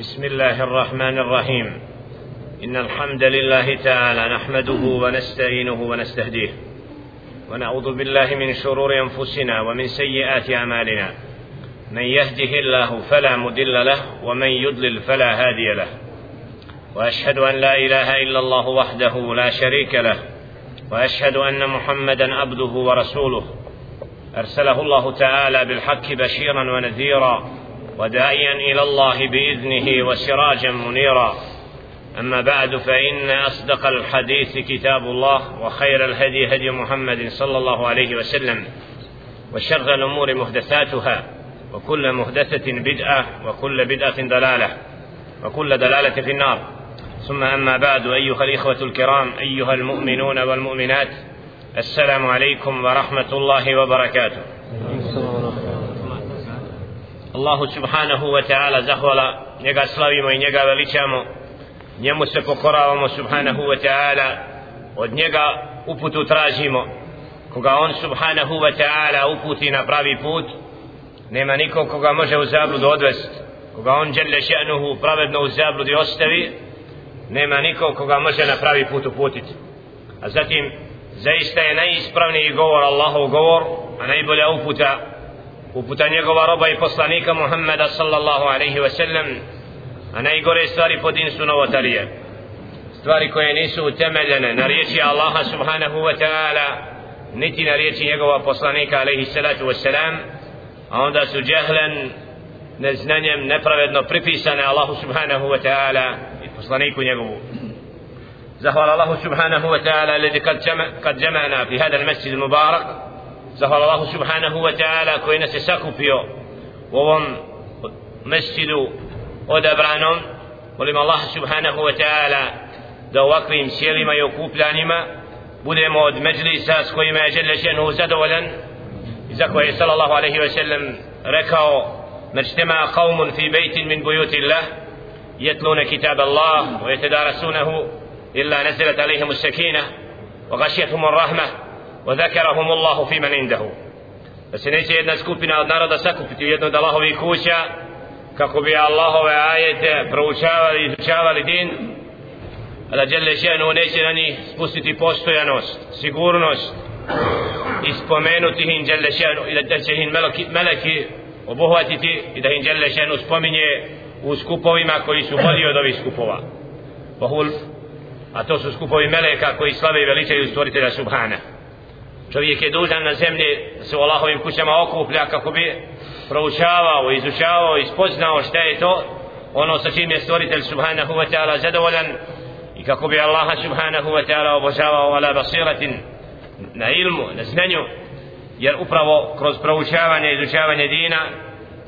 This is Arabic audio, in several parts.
بسم الله الرحمن الرحيم. إن الحمد لله تعالى نحمده ونستعينه ونستهديه. ونعوذ بالله من شرور أنفسنا ومن سيئات أعمالنا. من يهده الله فلا مدل له ومن يضلل فلا هادي له. وأشهد أن لا إله إلا الله وحده لا شريك له. وأشهد أن محمدا عبده ورسوله. أرسله الله تعالى بالحق بشيرا ونذيرا. وداعيا إلى الله بإذنه وسراجا منيرا. أما بعد فإن أصدق الحديث كتاب الله وخير الهدي هدي محمد صلى الله عليه وسلم وشر الأمور محدثاتها وكل محدثة بدعة وكل بدعة دلالة وكل دلالة في النار. ثم أما بعد أيها الإخوة الكرام أيها المؤمنون والمؤمنات السلام عليكم ورحمة الله وبركاته. Allahu subhanahu wa ta'ala zahvala njega slavimo i njega veličamo njemu se pokoravamo subhanahu wa ta'ala od njega uputu tražimo. Koga on subhanahu wa ta'ala uputi na pravi put nema nikog koga može u zabludu odvest. Koga on žele še'nuhu pravedno u zabludi ostavi nema nikog koga može na pravi put uputiti a zatim zaista je najispravniji govor Allahov govor a najbolja uputa uputa njegova roba i poslanika Muhammeda sallallahu alaihi wa sallam a najgore stvari po din su novotarije stvari koje nisu utemeljene na riječi Allaha subhanahu wa ta'ala niti na riječi njegova poslanika alaihi salatu wa salam a onda su džehlen neznanjem nepravedno pripisane Allahu subhanahu wa ta'ala i poslaniku njegovu زهر الله سبحانه وتعالى الذي قد جمعنا في هذا المسجد المبارك zahvala Allahu subhanahu wa ta'ala koji nas je sakupio u ovom mesjidu odabranom molim Allah subhanahu wa ta'ala da ovakvim sjelima i okupljanima budemo od međlisa s kojima je žele ženu zadovoljan i za koje je sallallahu alaihi wa sallam rekao مجتمع قوم في بيت من بيوت الله يتلون كتاب الله ويتدارسونه إلا نزلت عليهم السكينة وغشيتهم الرحمة وذكرهم الله في من عنده da se neće jedna skupina od naroda sakupiti u jednu od Allahovih kuća kako bi Allahove ajete proučavali i izučavali din a da Đele ženu neće na njih spustiti postojanost, sigurnost i spomenuti im Đele ženu i da će im meleki, meleki obuhvatiti i da im Đele ženu spominje u skupovima koji su bolji od ovih skupova a to su skupovi meleka koji slave i veličaju stvoritelja Subhana čovjek je dužan na zemlji se u Allahovim kućama okuplja kako bi proučavao, izučavao i spoznao šta je to ono sa čim je stvoritelj subhanahu wa ta'ala zadovoljan i kako bi Allaha subhanahu wa ta'ala obožavao ala basiratin na ilmu, na znanju. Jer upravo kroz proučavanje i izučavanje dina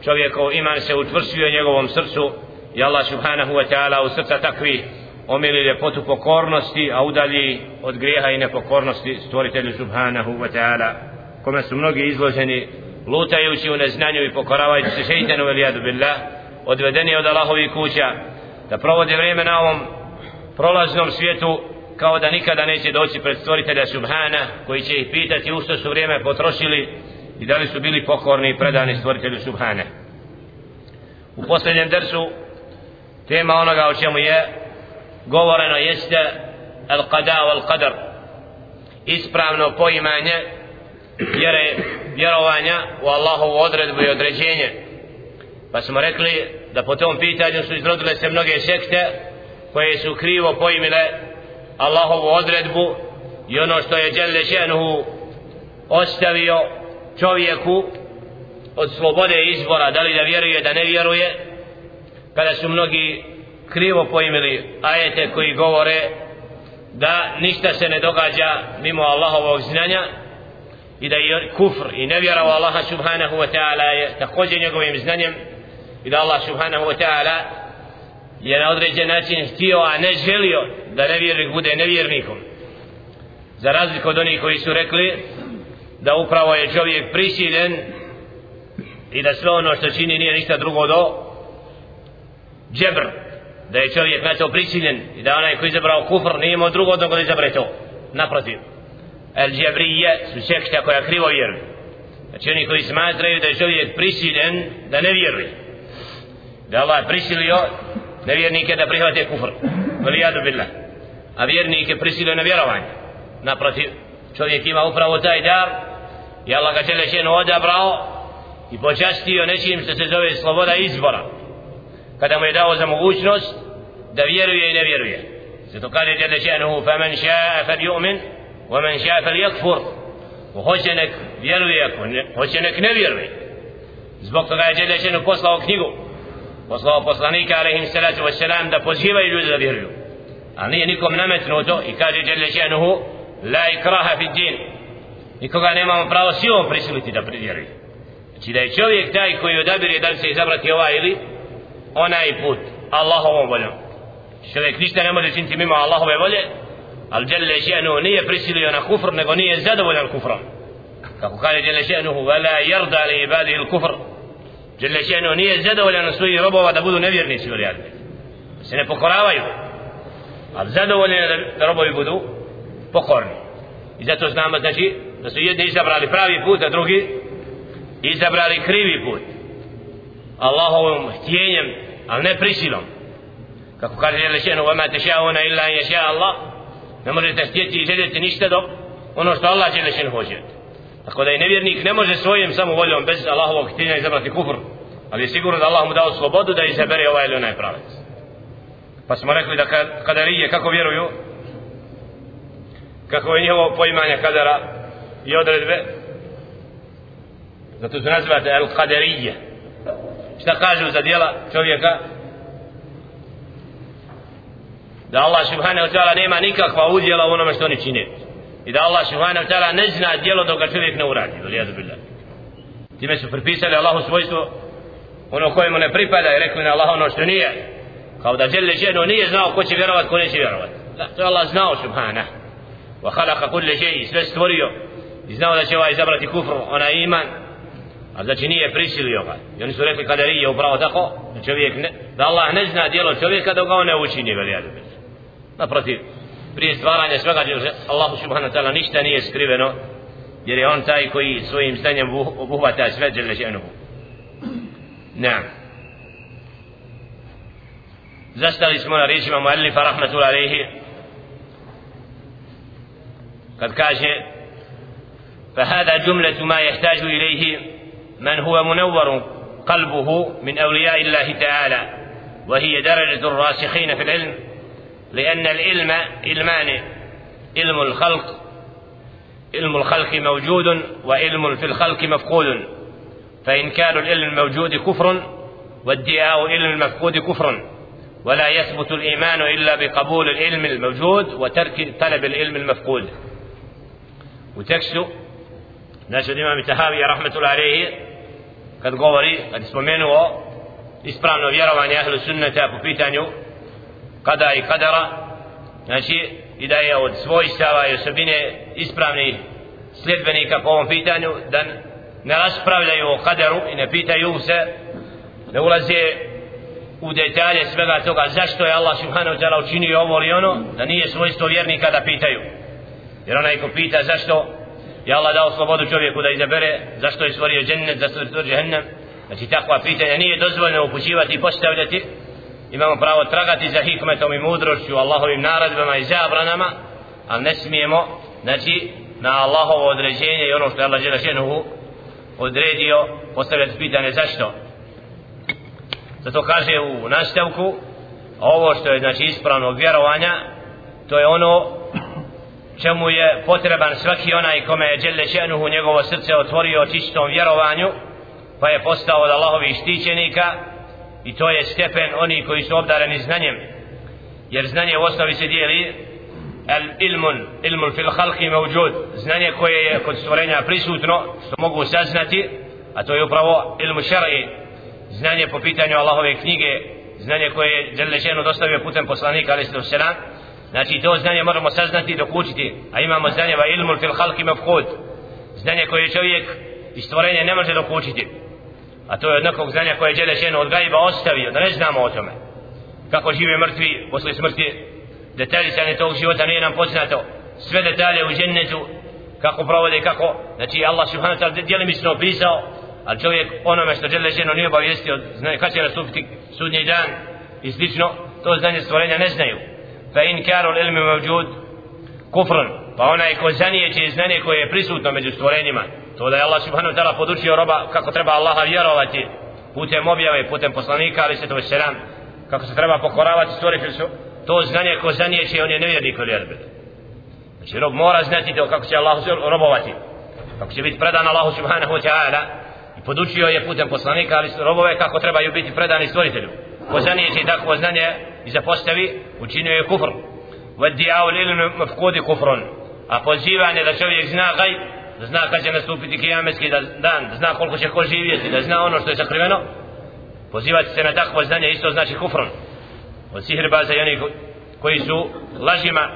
čovjekov iman se utvršio njegovom srcu i Allah subhanahu wa ta'ala u srca takvih omili ljepotu pokornosti, a udalji od grijeha i nepokornosti stvoritelju subhanahu wa ta'ala, kome su mnogi izloženi lutajući u neznanju i pokoravajući se šeitanu velijadu billah, odvedeni od Allahovi kuća, da provode vrijeme na ovom prolaznom svijetu kao da nikada neće doći pred stvoritelja subhana koji će ih pitati u što su vrijeme potrošili i da li su bili pokorni i predani stvoritelju subhana. U posljednjem dersu tema onoga o čemu je govoreno jeste al qada wal qadar ispravno poimanje vjere vjerovanja u Allahovu odredbu i određenje. Pa smo rekli da po tom pitanju su izrodile se mnoge sekte koje su krivo poimile Allahovu odredbu i ono što je Đelle Šenuhu ostavio čovjeku od slobode izbora da li da vjeruje da ne vjeruje kada su mnogi krivo poimili ajete koji govore da ništa se ne događa mimo Allahovog znanja i da je kufr i nevjera u Allaha subhanahu wa ta'ala je također njegovim znanjem i da Allah subhanahu wa ta'ala je na određen način htio a ne želio da nevjernik bude nevjernikom. Za razliku od onih koji su rekli da upravo je čovjek prisiljen i da sve ono što čini nije ništa drugo do džebr da je čovjek na to prisiljen i da onaj koji izabrao kufr nije imao drugo odnog da izabre to. Naprotiv. El džabrije su sekta koja krivo vjeruje znači oni koji smatraju da je čovjek prisiljen da ne vjeruje. Da Allah prisilio nevjernike da prihvate kufr. Valijadu billah. A vjernike prisilio na vjerovanje. Naprotiv čovjek ima upravo taj dar i Allah ga Đelešenu odabrao i počastio nečim što se zove sloboda izbora. Kada mu je dao za mogućnost da vjeruje i ne vjeruje zato kaže Đelešenu fa man ša'a fal yu'min wa man ša'a fal yakfur hoće nek vjeruje ako hoće nek ne vjeruje zbog toga je Đelešenu poslao knjigu poslao poslanika alaihim salatu wassalam da pozivaju ljudi da vjeruju a nije nikom nametnuto i kaže Đelešenuhu la ikraha fi din nikoga nemamo pravo silom prisiliti da vjeruje znači da je čovjek taj koji odabire da li se izabrati ovaj ili onaj put Allahovom voljom. Čovjek ništa ne može činiti mimo Allahove volje ali djelje ženu nije prisilio na kufr nego nije zadovoljan kufrom. Kako kaže djelje Ženu vela jarda li ibadi il kufr djelje ženu nije zadovoljan svojih robova da budu nevjernici u rijadni se ne pokoravaju. Ali zadovoljeni da robovi budu pokorni. I zato znamo znači da su jedni izabrali pravi put a drugi izabrali krivi put. Allahovom htjenjem, ali ne prisilom. Kako kaže je rečeno, vama te šaona ila je ša Allah, ne možete htjeti i željeti ništa dok ono što Allah je rečeno hoće. Tako da i nevjernik ne može svojim samo voljom bez Allahovog htjenja izabrati kufr, ali je sigurno da Allah mu dao slobodu da izabere ovaj ili onaj pravac Pa smo rekli da kadarije kako vjeruju, kako je njihovo poimanje kadara i odredbe, zato se nazivate el kadarije, šta kažu za dijela čovjeka? Da Allah subhanahu wa ta'ala nema nikakva udjela u onome što oni čine. I da Allah subhanahu wa ta'ala ne zna djelo dok ga čovjek ne uradi. Valijadu billah. Time su pripisali Allahu svojstvo ono kojemu ne pripada i rekli na Allah ono što nije. Kao da žele ženo nije znao ko će vjerovat ko neće vjerovat. Da, to je Allah znao subhanahu wa khalaqa kulle žeji sve stvorio. I znao da će ovaj izabrati kufru ona iman. A znači nije prisilio ga i oni su rekli kada je upravo tako da čovjek ne, da Allah ne zna djelo čovjeka dok ga on ne učini billah naprotiv prije stvaranja svega Allahu subhanahu wa ta'ala ništa nije skriveno jer je on taj koji svojim stanjem obuhvata sve dželle ženuhu naam zastali smo na riječima muallifa rahmatul alaihi kad kaže فهذا جملة ما يحتاج إليه من هو منور قلبه من أولياء الله تعالى وهي درجة الراسخين في العلم لأن العلم علمان علم الخلق علم الخلق موجود وعلم في الخلق مفقود فإنكار العلم الموجود كفر وادعاء علم المفقود كفر ولا يثبت الإيمان إلا بقبول العلم الموجود وترك طلب العلم المفقود. وتكسو ناس الإمام التهاوي رحمة الله عليه kad govori, kad spomenuo ispravno vjerovanje ahlu sunnata po pitanju kada i kadara znači i da je od svojstava i osobine ispravnih sljedbenika po ovom pitanju da ne raspravljaju o kaderu i ne pitaju se ne ulaze u detalje svega toga zašto je Allah subhanahu ta'ala učinio ovo ili ono da nije svojstvo vjernika da pitaju. Jer onaj ko pita zašto je Allah dao slobodu čovjeku da izabere zašto je stvorio džennet zašto je stvorio džennem znači takva pitanja nije dozvoljeno upućivati i postavljati. Imamo pravo tragati za hikmetom i mudrošću Allahovim naradbama i zabranama ali ne smijemo znači na Allahovo određenje i ono što je Allah Želeženuhu odredio postavljati pitanje zašto. Zato kaže u nastavku ovo što je znači ispravno vjerovanja to je ono čemu je potreban svaki onaj kome je Đelle Šenuhu njegovo srce otvorio čistom vjerovanju pa je postao od Allahovih štićenika i to je stepen oni koji su obdareni znanjem. Jer znanje u osnovi se dijeli al ilmun ilmun fil halki mevđud znanje koje je kod stvorenja prisutno što mogu saznati a to je upravo ilmu šar'i znanje po pitanju Allahove knjige znanje koje je Đelešenu dostavio putem poslanika ali se znači to znanje moramo saznati dok učiti a imamo znanje va ilmul fil halki mevđud znanje koje čovjek i stvorenje ne može dok učiti a to je od nekog znanja koje je Đelešenu od gajba ostavio, da ne znamo o tome. Kako žive mrtvi posle smrti, detaljicanje tog života nije nam poznato, sve detalje u džennetu, kako provode, kako, znači Allah subhanahu ta'ala djelimično opisao, ali čovjek onome što Đelešenu nije obavijestio, zna kada će nastupiti sudnji dan, i slično to znanje stvorenja ne znaju fa in karu ilmi mavjud kufrun. Pa onaj ko zanijeće znanje koje je prisutno među stvorenjima. To da je Allah subhanahu wa ta'ala podučio roba kako treba Allaha vjerovati putem objave, putem poslanika ali se to selam. Kako se treba pokoravati stvoritelju to znanje ko zanijeće on je nevjernik ili jazbid znači rob mora znati to kako će Allah robovati. Kako će biti predan Allahu subhanahu wa ta'ala. I podučio je putem poslanika ali robove kako trebaju biti predani stvoritelju ko zanijeti takvo znanje i zapostavi, učinio je kufr. Vaddi avul ilim mafkudi kufrun. A pozivanje da čovjek zna gaj, da zna kad će nastupiti kijametski dan, da zna koliko će ko živjeti, da zna ono što je sakriveno, pozivati se na takvo znanje isto znači kufrun. Od sihirbaza i oni koji su lažima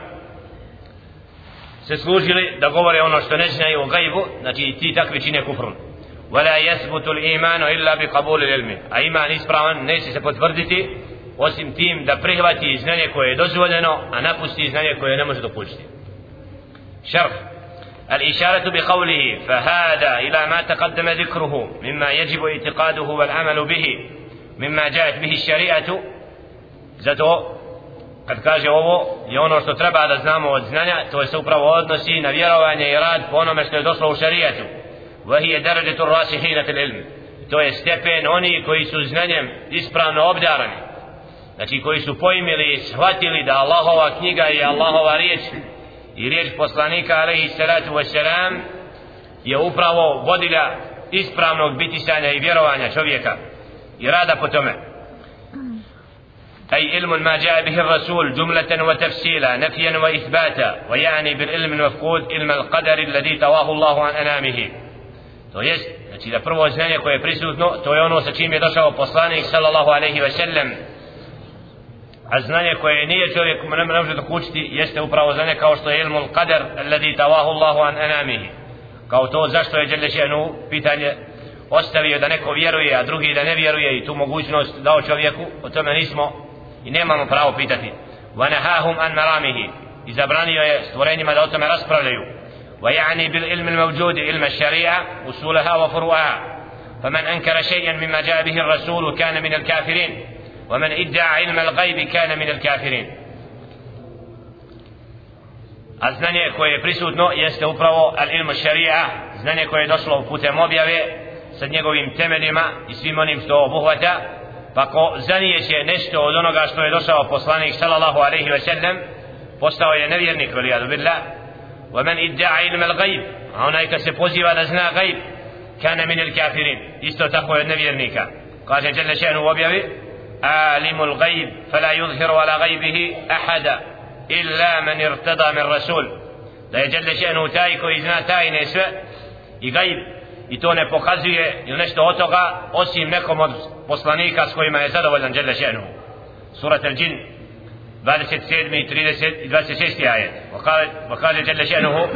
se služili da govore ono što ne znaju o gajbu, znači ti takvi čine kufrun. ولا يثبت الإيمان إلا بقبول العلم a iman ispravan neće se potvrditi osim tim da prihvati znanje koje je dozvoljeno a napusti znanje koje ne može dopuštiti šarh الإشارة بقوله فهذا إلى ما تقدم ذكره مما يجب اعتقاده والعمل به مما جاءت به الشريعة zato kad kaže ovo je ono što treba da znamo od znanja to se upravo odnosi na vjerovanje i rad po onome što je došlo u šarijatu وهي درجة الراسخين في العلم to je stepen oni koji su znanjem ispravno obdarani znači koji su pojmili i shvatili da Allahova knjiga i Allahova riječ i riječ poslanika alaihi salatu wasalam je upravo vodilja ispravnog bitisanja i vjerovanja čovjeka i rada po tome أي علم ما جاء به الرسول جملة وتفصيلا نفيا وإثباتا ويعني بالعلم المفقود علم القدر الذي تواه الله عن أنامه to jest znači da prvo znanje koje je prisutno to je ono sa čim je došao poslanik sallallahu alaihi ve sellem. a znanje koje nije čovjek ne može dokučiti jeste upravo znanje kao što je ilmul qadar alladhi tawahu Allahu an anamihi. Kao to zašto je Đelešenu pitanje ostavio da neko vjeruje a drugi da ne vjeruje i tu mogućnost dao čovjeku o tome nismo i nemamo pravo pitati. Wa nahahum an maramihi. I zabranio je stvorenjima da o tome raspravljaju. ويعني بالعلم الموجود علم الشريعة أصولها وفروعها فمن أنكر شيئا مما جاء به الرسول كان من الكافرين ومن ادعى علم الغيب كان من الكافرين a znanje koje je prisutno jeste upravo al ilmu šarija znanje koje je došlo putem objave sa njegovim temeljima i svim onim što obuhvata pa ko zanijeće nešto od onoga što je došao poslanik sallallahu alaihi wa sallam postao je nevjernik valijadu billah ومن ادعى علم الغيب هناك سيبوزي ولا زنا غيب كان من الكافرين. إستو تقوى النبي قال جل شأنه وبيبي عالم الغيب فلا يظهر على غيبه أحدا إلا من ارتضى من رسول. da جل شأنه تايكو إذنا تاي نسوء i gajb i to ne pokazuje ili nešto od toga osim nekom od poslanika s kojima je zadovoljan Đele Šenu surat al-đin 27 i 30 i 26 ajet وقال وقال جل شأنه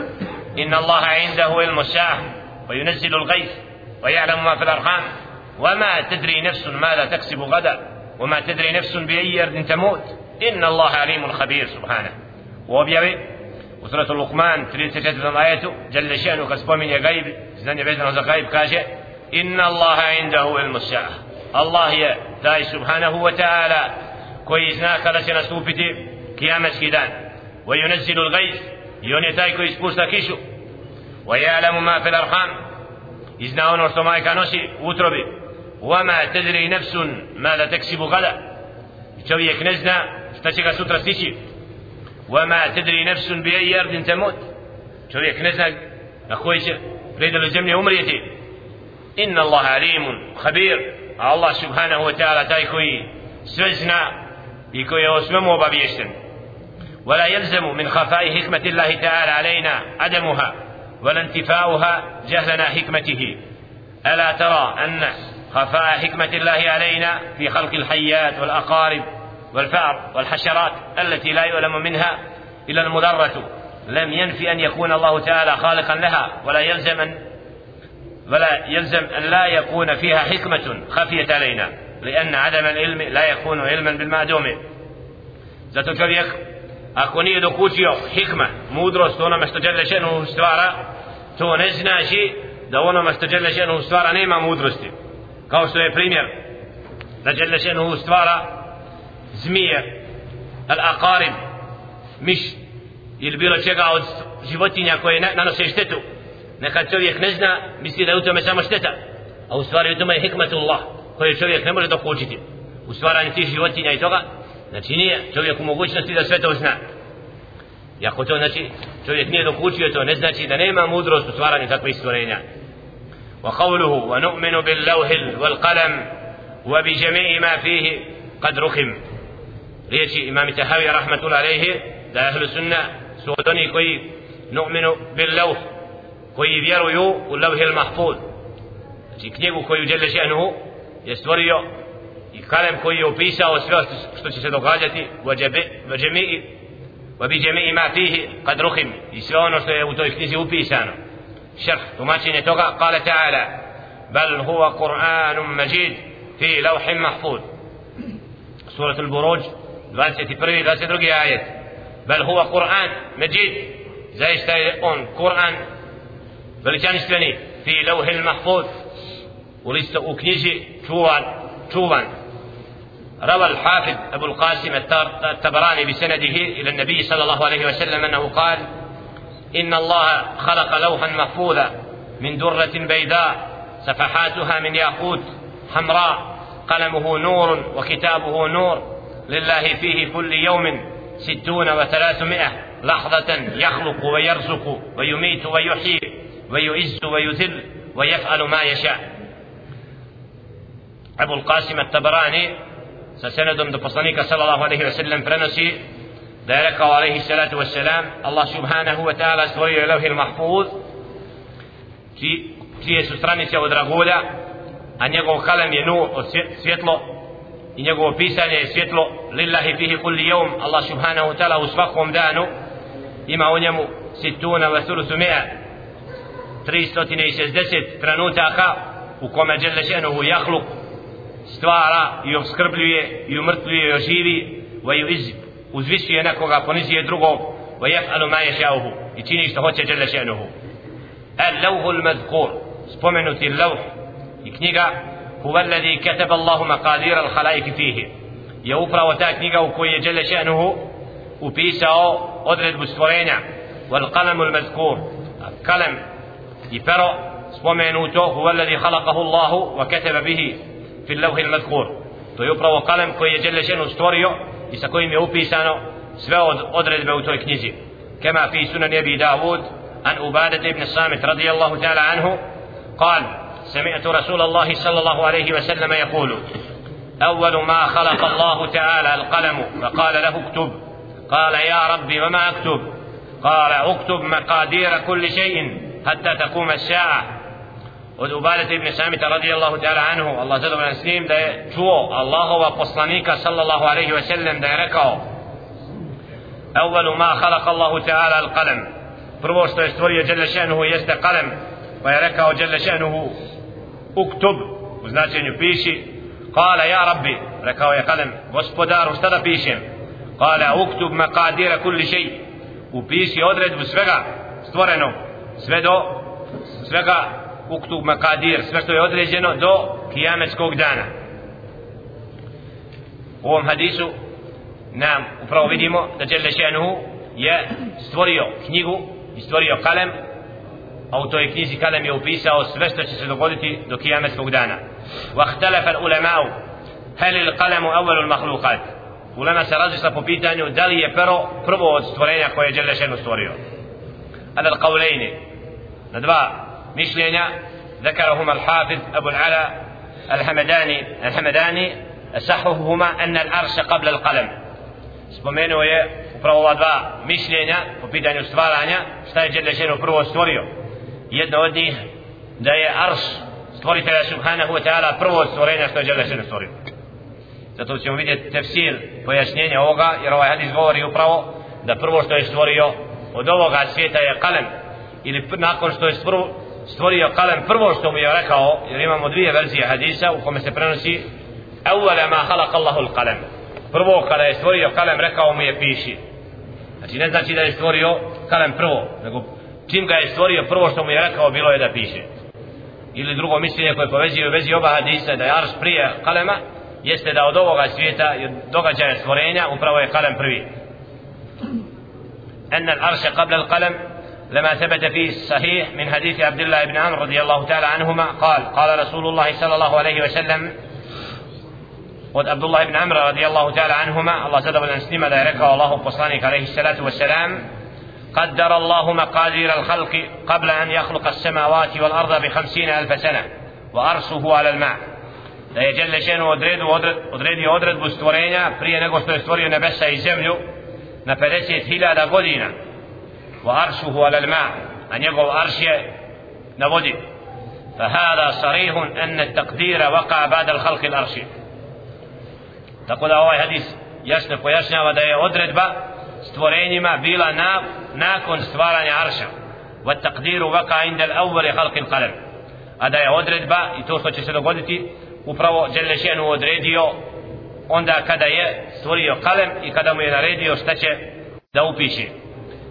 إن الله عنده علم الساعة وينزل الغيث ويعلم ما في الأرحام وما تدري نفس ماذا تكسب غدا وما تدري نفس بأي أرض تموت إن الله عليم خبير سبحانه وبيبي وسورة اللقمان 34 آية جل شأنه كسبومين يا غيب زني بيتنا za غيب كاجة إن الله عنده علم الساعة الله يا سبحانه وتعالى koji zna kada će nastupiti kijametski dan wa al-ghayth i on je taj koji spušta kišu wa ya'lamu ma fil arham i zna ono što majka nosi u utrobi tadri nafsun ma la taksibu i čovjek ne zna šta će ga sutra stići wa ma tadri nafsun bi ayi ardin tamut čovjek ne zna na koji će predelu zemlje umrijeti Allah alimun khabir Allah subhanahu wa ta'ala taj koji sve zna i koji o svemu ولا يلزم من خفاء حكمة الله تعالى علينا عدمها ولا انتفاؤها جهلنا حكمته. ألا ترى أن خفاء حكمة الله علينا في خلق الحيات والأقارب والفأر والحشرات التي لا يؤلم منها إلا المضرة. لم ينفي أن يكون الله تعالى خالقا لها. ولا يلزم أن ولا يلزم أن لا يكون فيها حكمة خفيت علينا. لأن عدم العلم لا يكون علما بالمعدوم zato čovjek ako nije dokučio hikma, mudrost onome što Đele Šenu stvara to ne znači da onome što Đele Šenu stvara nema mudrosti kao što je primjer da Đele Šenu stvara zmije al-aqarib miš ili bilo čega od životinja koje nanose štetu nekad čovjek ne zna misli da je u tome samo šteta a u stvari u tome je hikmatullah koje čovjek ne može dokučiti u stvaranju tih životinja i toga znači nije čovjek u mogućnosti da sve to zna i ako to znači čovjek nije dokučio to ne znači da nema mudrost u stvaranju takvih stvorenja وقوله ونؤمن باللوح والقلم وبجميع ما فيه قد رخم riječi imam Tahavi rahmatul alejhi da ahlu sunna su od onih koji nu'minu bil lawh koji vjeruju u lawh al mahfuz znači knjigu koju dželle šanuhu je stvorio i kalem koji je opisao sve što će se događati wa jami'i wa bi jami'i ma fihi qad rukhim i sve ono što je u toj knjizi upisano šerh tumačenje toga kale ta'ala bal huwa qur'anun majid fi lawhin mahfuz suratul buruj 21. 22. ajet bel huwa Kur'an međid zaista je on Kur'an veličanstveni fi levhil mahfuz u listu u čuvan čuvan. روى الحافظ أبو القاسم التبراني بسنده إلى النبي صلى الله عليه وسلم أنه قال إن الله خلق لوحا محفوظا من درة بيداء صفحاتها من ياقوت حمراء قلمه نور وكتابه نور لله فيه كل يوم ستون وثلاثمائة لحظة يخلق ويرزق ويميت ويحيي ويعز ويذل ويفعل ما يشاء أبو القاسم التبراني سسندم do poslanika sallallahu alaihi wa sallam prenosi da je rekao alaihi salatu wa salam Allah subhanahu wa ta'ala stvorio je levhil mahfuz čije su stranice od ragulja a njegov kalem je nur od svjetlo i njegovo pisanje je svjetlo lillahi fihi kulli jevm Allah subhanahu wa ta'ala u svakom danu ima u njemu situna wa thuluthu mi'a 360 trenutaka u kome žele šenuhu jahluk stvara i obskrbljuje i umrtvuje i oživi wa ju iz uzvisuje nekoga ponizije drugog wa jef'alu ma ješauhu i čini što hoće žele šenuhu al lawhu al madhkur spomenuti lawh i knjiga هو الذي كتب الله مقادير الخلائق فيه je upravo ta knjiga u kojoj je Đele še'nuhu upisao odredbu stvorenja wal qalamu al mazkur kalam i pero spomenuto huwa alladhi khalaqahu Allahu wa kataba bihi fi al-lawh al-madhkur to je upravo kalam koji je Đele še'nu stvorio i sa kojim je upisano sve od odredbe u toj knjizi kama fi sunan Abi Dawud an Ubadah ibn Samit radijallahu ta'ala anhu قال سمعت رسول الله صلى الله عليه وسلم يقول أول ما خلق الله تعالى القلم فقال له اكتب قال يا ربي وما أكتب قال اكتب مقادير كل شيء حتى تقوم الساعة od Ubadete ibn Samita radijallahu ta'ala anhu Allah zadovoljan s njim da je čuo Allahova poslanika sallallahu alaihi ve sellem da je rekao Evvelu ma khalaqa Allahu ta'ala al qalam prvo što je stvorio Jalla še'nuhu jeste qalam pa je rekao Jalla še'nuhu uktub u značenju piši kala ja rabbi rekao je kalem gospodaru šta da pišem? Kala uktub makadira kulli šej upiši odredbu svega stvoreno sve do svega uktub makadir sve što je određeno do kijametskog dana u ovom hadisu nam upravo vidimo da Đele Šenuhu je stvorio knjigu i stvorio kalem a u toj knjizi Kalem je upisao sve što će se dogoditi do kijametskog dana. واختلف العلماء هل القلم أول المخلوقات ulema se različila po pitanju da li je pero prvo od stvorenja koje je Đelešenu stvorio. Ala al-qawlejni na dva mišljenja ذكرهما الحافظ أبو العلا الحمداني الحمداني أصحهما أن العرش قبل القلم spomenuo je upravo ova dva mišljenja po pitanju stvaranja šta je Đelešenu prvo stvorio jedno od njih da je arš stvoritelja subhanahu wa ta'ala prvo stvorenja što je Đelešenu stvorio zato ćemo vidjeti tefsir pojašnjenja ovoga jer ovaj hadis govori upravo da prvo što je stvorio od ovoga svijeta je kalem ili nakon što je stvorio stvorio kalem prvo što mu je rekao jer imamo dvije verzije hadisa u kome se prenosi evvele ma halak Allahul kalem. Prvo kada je stvorio kalem rekao mu je piši. Znači ne znači da je stvorio kalem prvo nego čim ga je stvorio prvo što mu je rekao bilo je da piše. Ili drugo mišljenje koje povezuje u vezi oba hadisa da je arš prije kalema jeste da od ovoga svijeta i od događaja stvorenja upravo je kalem prvi. En al arše qabla al kalem لما ثبت في الصحيح من حديث عبد الله بن عمرو رضي الله تعالى عنهما قال قال رسول الله صلى الله عليه وسلم وعبد الله بن عمرو رضي الله تعالى عنهما الله سبحانه وتعالى سلم ذلك الله بصانك عليه الصلاة والسلام قدر الله مقادير الخلق قبل أن يخلق السماوات والأرض ب 50 ألف سنة وأرسه على الماء. لا يجل شأنه ودريد ودريد ودريد ودريد بستورينا بريا نقصد استوريو نبسا يزملو نفرسيت هلا دا قدينا وأرشه على الماء. أن يبغوا أرشي نبودي فهذا صريح أن التقدير وقع بعد الخلق الأرشي تقول هو حديث. يشنى ويشنى وده أدرد بأ. ستورين ما بلا ناق ناكن ستوران عرشا والتقدير وقع عند الأول خلق القلم. هذا يودرد بأ. يتوصل جسد قدتي. وفرو جلشين ودريديو. onda kada je stvorio kalem i kada mu je naredio.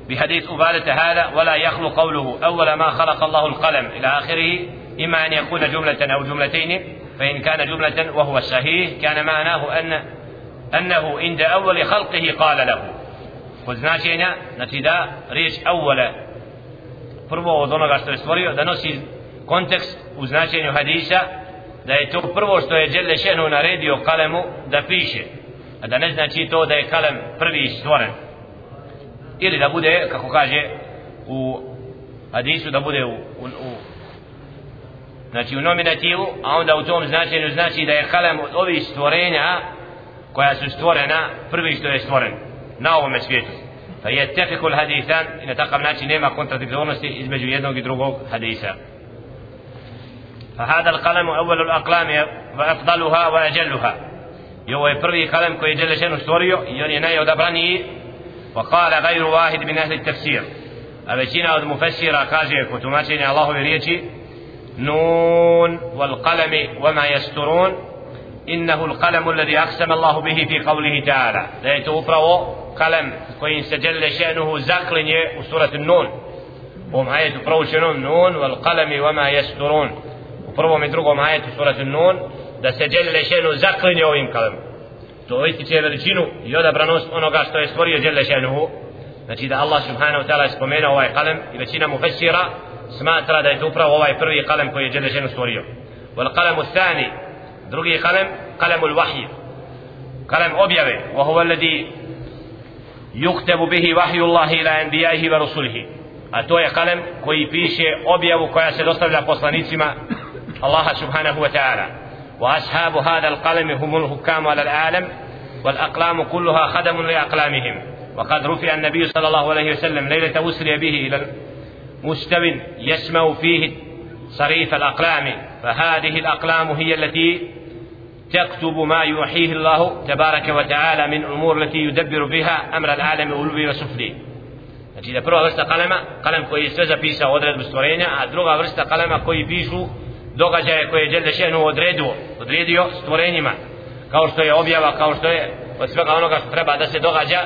بحديث أبادة هذا ولا يخلو قوله أول ما خلق الله القلم إلى آخره إما أن يكون جملة أو جملتين فإن كان جملة وهو صحيح كان معناه أن أنه عند أول خلقه قال له. وزناشينا نتدا ريش أول. prvo od onoga što je stvorio da nosi kontekst u značenju hadisa da je to prvo što je Đelle Šehnu naredio kalemu da piše a da ne znači to da je kalem prvi stvoren. Ili da bude, kako kaže u hadisu, da bude u, u, u znači u nominativu, a onda u tom značenju znači da je kalem od ovih stvorenja koja su stvorena prvi što je stvoren na ovom svijetu. Pa je tefikul hadisan i na takav način nema kontradiktornosti između jednog i drugog hadisa. فهذا القلم أول الأقلام وأفضلها وأجلها يو يبري قلم كي جل شأنه ستوريو يوني نايو دبراني وقال غير واحد من أهل التفسير. أبشينا المفسر كاجي كتماتيني الله يريتي نون والقلم وما يسترون. إنه القلم الذي أقسم الله به في قوله تعالى. لا يتوفروا قلم كوين سجل شأنه زقلن وسورة النون. وهم آية بروشنون نون والقلم وما يسترون. prvom i drugom ajetu suratu Nun da se Đelle Šenu zaklinje ovim to ističe veličinu i odabranost onoga što je stvorio Đelle Šenuhu znači da Allah subhanahu ta'ala je spomenuo ovaj kalem i većina mufessira smatra da je to upravo ovaj prvi kalem koji je Đelle Šenu stvorio wal kalemu thani drugi kalem kalemu l-wahij kalem objave wa huwa alladhi yuktabu bihi wahyu Allah ila anbijaihi wa rusulihi a to je kalem koji piše objavu koja se dostavlja poslanicima الله سبحانه وتعالى وأصحاب هذا القلم هم الحكام على العالم والأقلام كلها خدم لأقلامهم. وقد رفع النبي صلى الله عليه وسلم ليلة أسري به إلى مستو يسمع فيه صريف الأقلام. فهذه الأقلام هي التي تكتب ما يوحيه الله تبارك وتعالى من أمور التي يدبر بها أمر العالم علوي وسفلي. Znači da prva vrsta kalema, kalem koji je sve zapisao odredbu stvorenja, a druga vrsta kalema koji pišu događaje koje je Đelde Šehnu odredio, odredio stvorenjima kao što je objava, kao što je od svega onoga što treba da se događa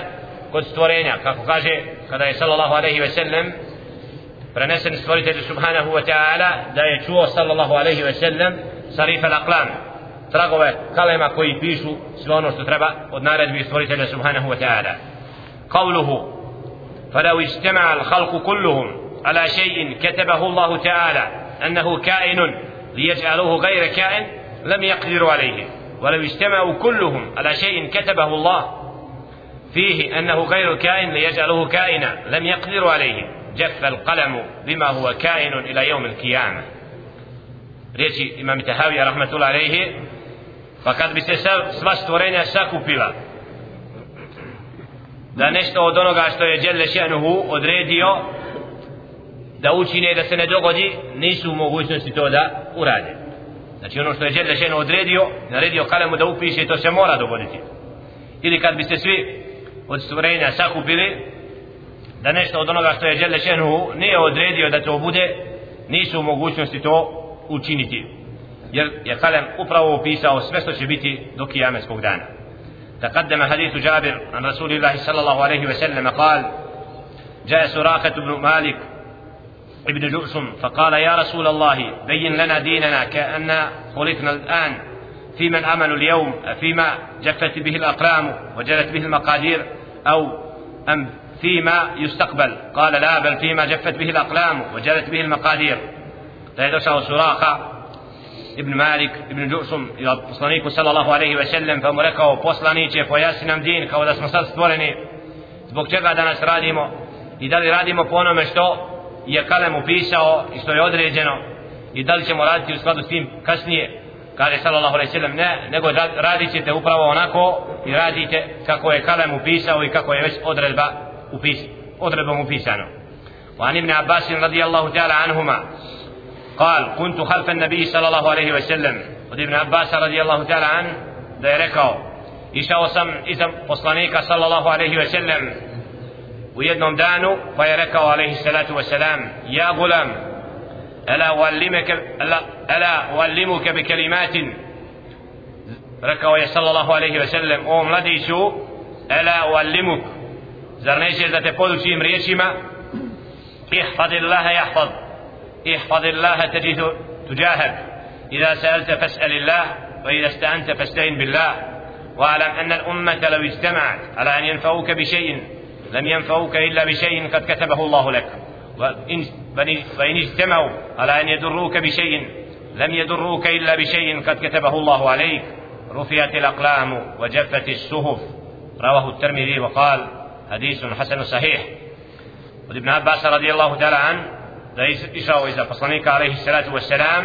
kod stvorenja, kako kaže kada je sallallahu alaihi ve sellem prenesen stvoritelj subhanahu wa ta'ala da je čuo sallallahu alaihi ve sellem sarif al-aqlam tragove kalema koji pišu sve ono što treba od naredbi stvoritelja subhanahu wa ta'ala قوله فلو اجتمع الخلق كلهم على شيء كتبه الله تعالى أنه كائن ليجعلوه غير كائن لم يقدروا عليه ولو اجتمعوا كلهم على شيء كتبه الله فيه أنه غير كائن ليجعله كائنا لم يقدروا عليه. جف القلم بما هو كائن إلى يوم القيامة. riječi imam Tahavija rahmetullah alejhi pa kad bi se sva stvorenja sakupila. Da nešto od onoga što je Šenuhu odredio da učine da se ne dogodi nisu u mogućnosti to da urade znači ono što je Đele Šenu odredio naredio kalemu da upiše to se mora dogoditi ili kad bi se svi od stvorenja sakupili da nešto od onoga što je Đele Šenu nije odredio da to bude nisu u mogućnosti to učiniti jer je kalem upravo upisao sve što će biti do kijameskog dana تقدم حديث جابر عن رسول الله صلى الله عليه وسلم قال جاء سراقة بن مالك ابن جؤسم فقال يا رسول الله بين لنا ديننا كأن خلقنا الآن. في من عملوا اليوم؟ فيما جفت به الأقلام وجلت به المقادير؟ أو أم فيما يستقبل؟ قال لا بل فيما جفت به الأقلام وجلت به المقادير. فيدرسه سراقة ابن sellem pa mu rekao poslaniće pojasni nam din kao da smo sad stvoreni zbog čega danas radimo i da li radimo po onome što je Kalem upisao i što je određeno i da li ćemo raditi u skladu s tim kasnije kaže sallallahu alaihi sallam ne nego radit ćete upravo onako i radite kako je Kalem upisao i kako je već odredba upis, odredbom upisano وعن ابن عباس رضي الله تعالى عنهما قال كنت خلف النبي صلى الله عليه وسلم ابن عباس رضي الله تعالى عنه da je rekao išao sam iza poslanika sallallahu alaihi ve sellem U jednom danu pa je rekao alaihi salatu wasalam ja gulam ala uallimaka ala, uallimuka bi kalimatin rekao je sallallahu alaihi ve sellem o mladiću ala uallimuk zar nećeš da te podučim riječima ihfadillaha jahfad ihfadillaha teđidu تجاهك إذا سألت فاسأل الله وإذا استعنت فاستعن بالله واعلم أن الأمة لو اجتمعت على أن ينفعوك بشيء لم ينفعوك إلا بشيء قد كتبه الله لك. وإن, اجتمعوا على أن يدروك بشيء؟ لم يدروك إلا بشيء قد كتبه الله عليك. رفعت الأقلام وجفت الصحف. رواه الترمذي وقال حديث حسن صحيح. وابن عباس رضي الله تعالى عنه da je išao iza poslanika alaihi salatu wasalam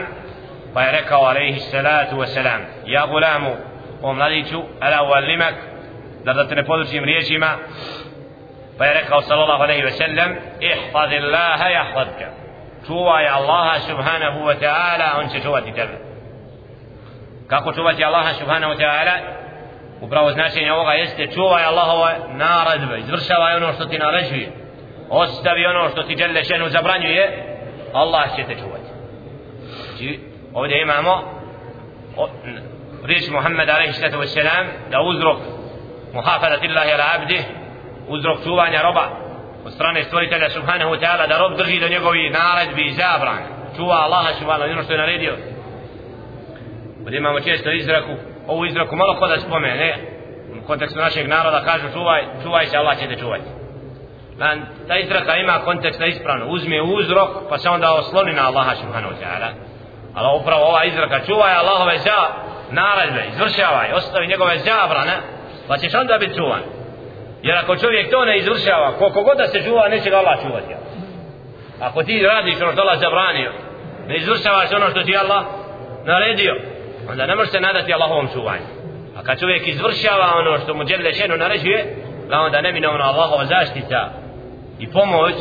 pa je rekao alaihi salatu wasalam ja gulamu o mladiću ala da da te ne podučim riječima rekao sallallahu alaihi wa sallam ihfad Allaha jahfadka čuvaj Allaha subhanahu wa ta'ala on će čuvati tebe kako čuvati Allaha subhanahu wa ta'ala upravo značenje ovoga jeste čuvaj Allahova naredbe izvršavaj ono što ti naređuje ostavi ono što ti žele šenu zabranjuje Allah će te čuvati znači ovdje imamo riječ Muhammed alaihi sallatu wassalam da uzrok muhafadati Allahi ala abdih uzrok čuvanja roba od strane stvoritelja subhanahu wa ta'ala da rob drži do njegovi naredbi i zabran čuva Allaha subhanahu ono što je naredio. Ovdje imamo često izraku ovu izraku malo ko da spomene u kontekstu našeg naroda kažu čuvaj, čuvaj se Allah će te čuvati. Man, ta izraka ima kontekst ispravno. Uzme uzrok pa se onda osloni na Allaha subhanahu wa ta'ala. Ali upravo ova izraka čuvaj Allahove za naredbe izvršavaj ostavi njegove zabrane pa ćeš onda biti čuvan jer ako čovjek to ne izvršava koliko god da se čuva neće ga Allah čuvati ako ti radiš ono što Allah zabranio ne izvršavaš ono što ti Allah naredio onda ne možeš se nadati Allahovom čuvanju. A kad čovjek izvršava ono što mu djelje šenu naređuje da onda neminovno Allahova zaštita i pomoć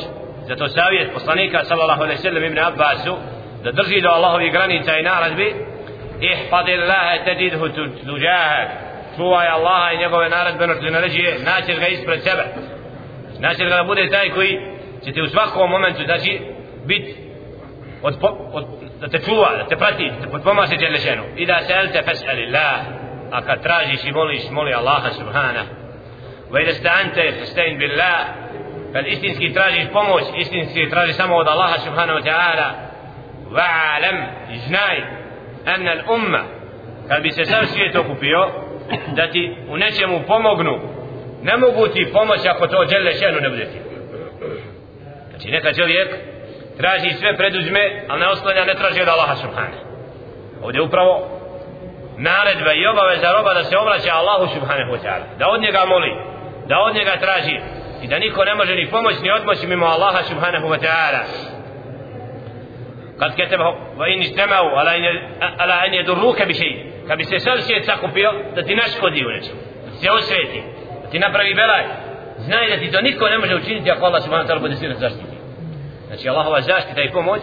zato savjet poslanika sallallahu alaihi sallam ibn Abbasu da drži do Allahovih granica i naredbi ihfadillaha tajidhu tujahak čuvaj Allaha i njegove naredbe što naređuje naćeš ga ispred sebe naćeš ga da bude taj koji će ti u svakom momentu znači bit od, od, da te čuva, da te prati, da te potpomaže Đelešenu i da se elte fes'ali Allah a kad tražiš i moliš, moli Allaha subhana wa ida sta'ante fasta'in billah kad istinski tražiš pomoć istinski tražiš samo od Allaha subhana wa ta'ala wa'alam znaj anna al-umma kad bi se sav svijet okupio da ti u nečemu pomognu. Ne mogu ti pomoći ako to dželle šenu ne bude ti. Znači neka čovjek traži sve preduzme ali ne oslanja ne traži od Allaha subhane ovdje upravo naredba i obaveza roba da se obraća Allahu subhanahu wa ta'ala da od njega moli da od njega traži i da niko ne može ni pomoći ni odmoći mimo Allaha subhanahu wa ta'ala. Kad keteba va in istemau ala, ala an yadurruka bi kad bi se sad svijet sakupio da ti naškodi u nečemu da ti se osveti da ti napravi belaj. Znaj da ti to niko ne može učiniti ako Allah subhanahu ta'ala bude sve zaštiti. Znači Allahova zaštita i pomoć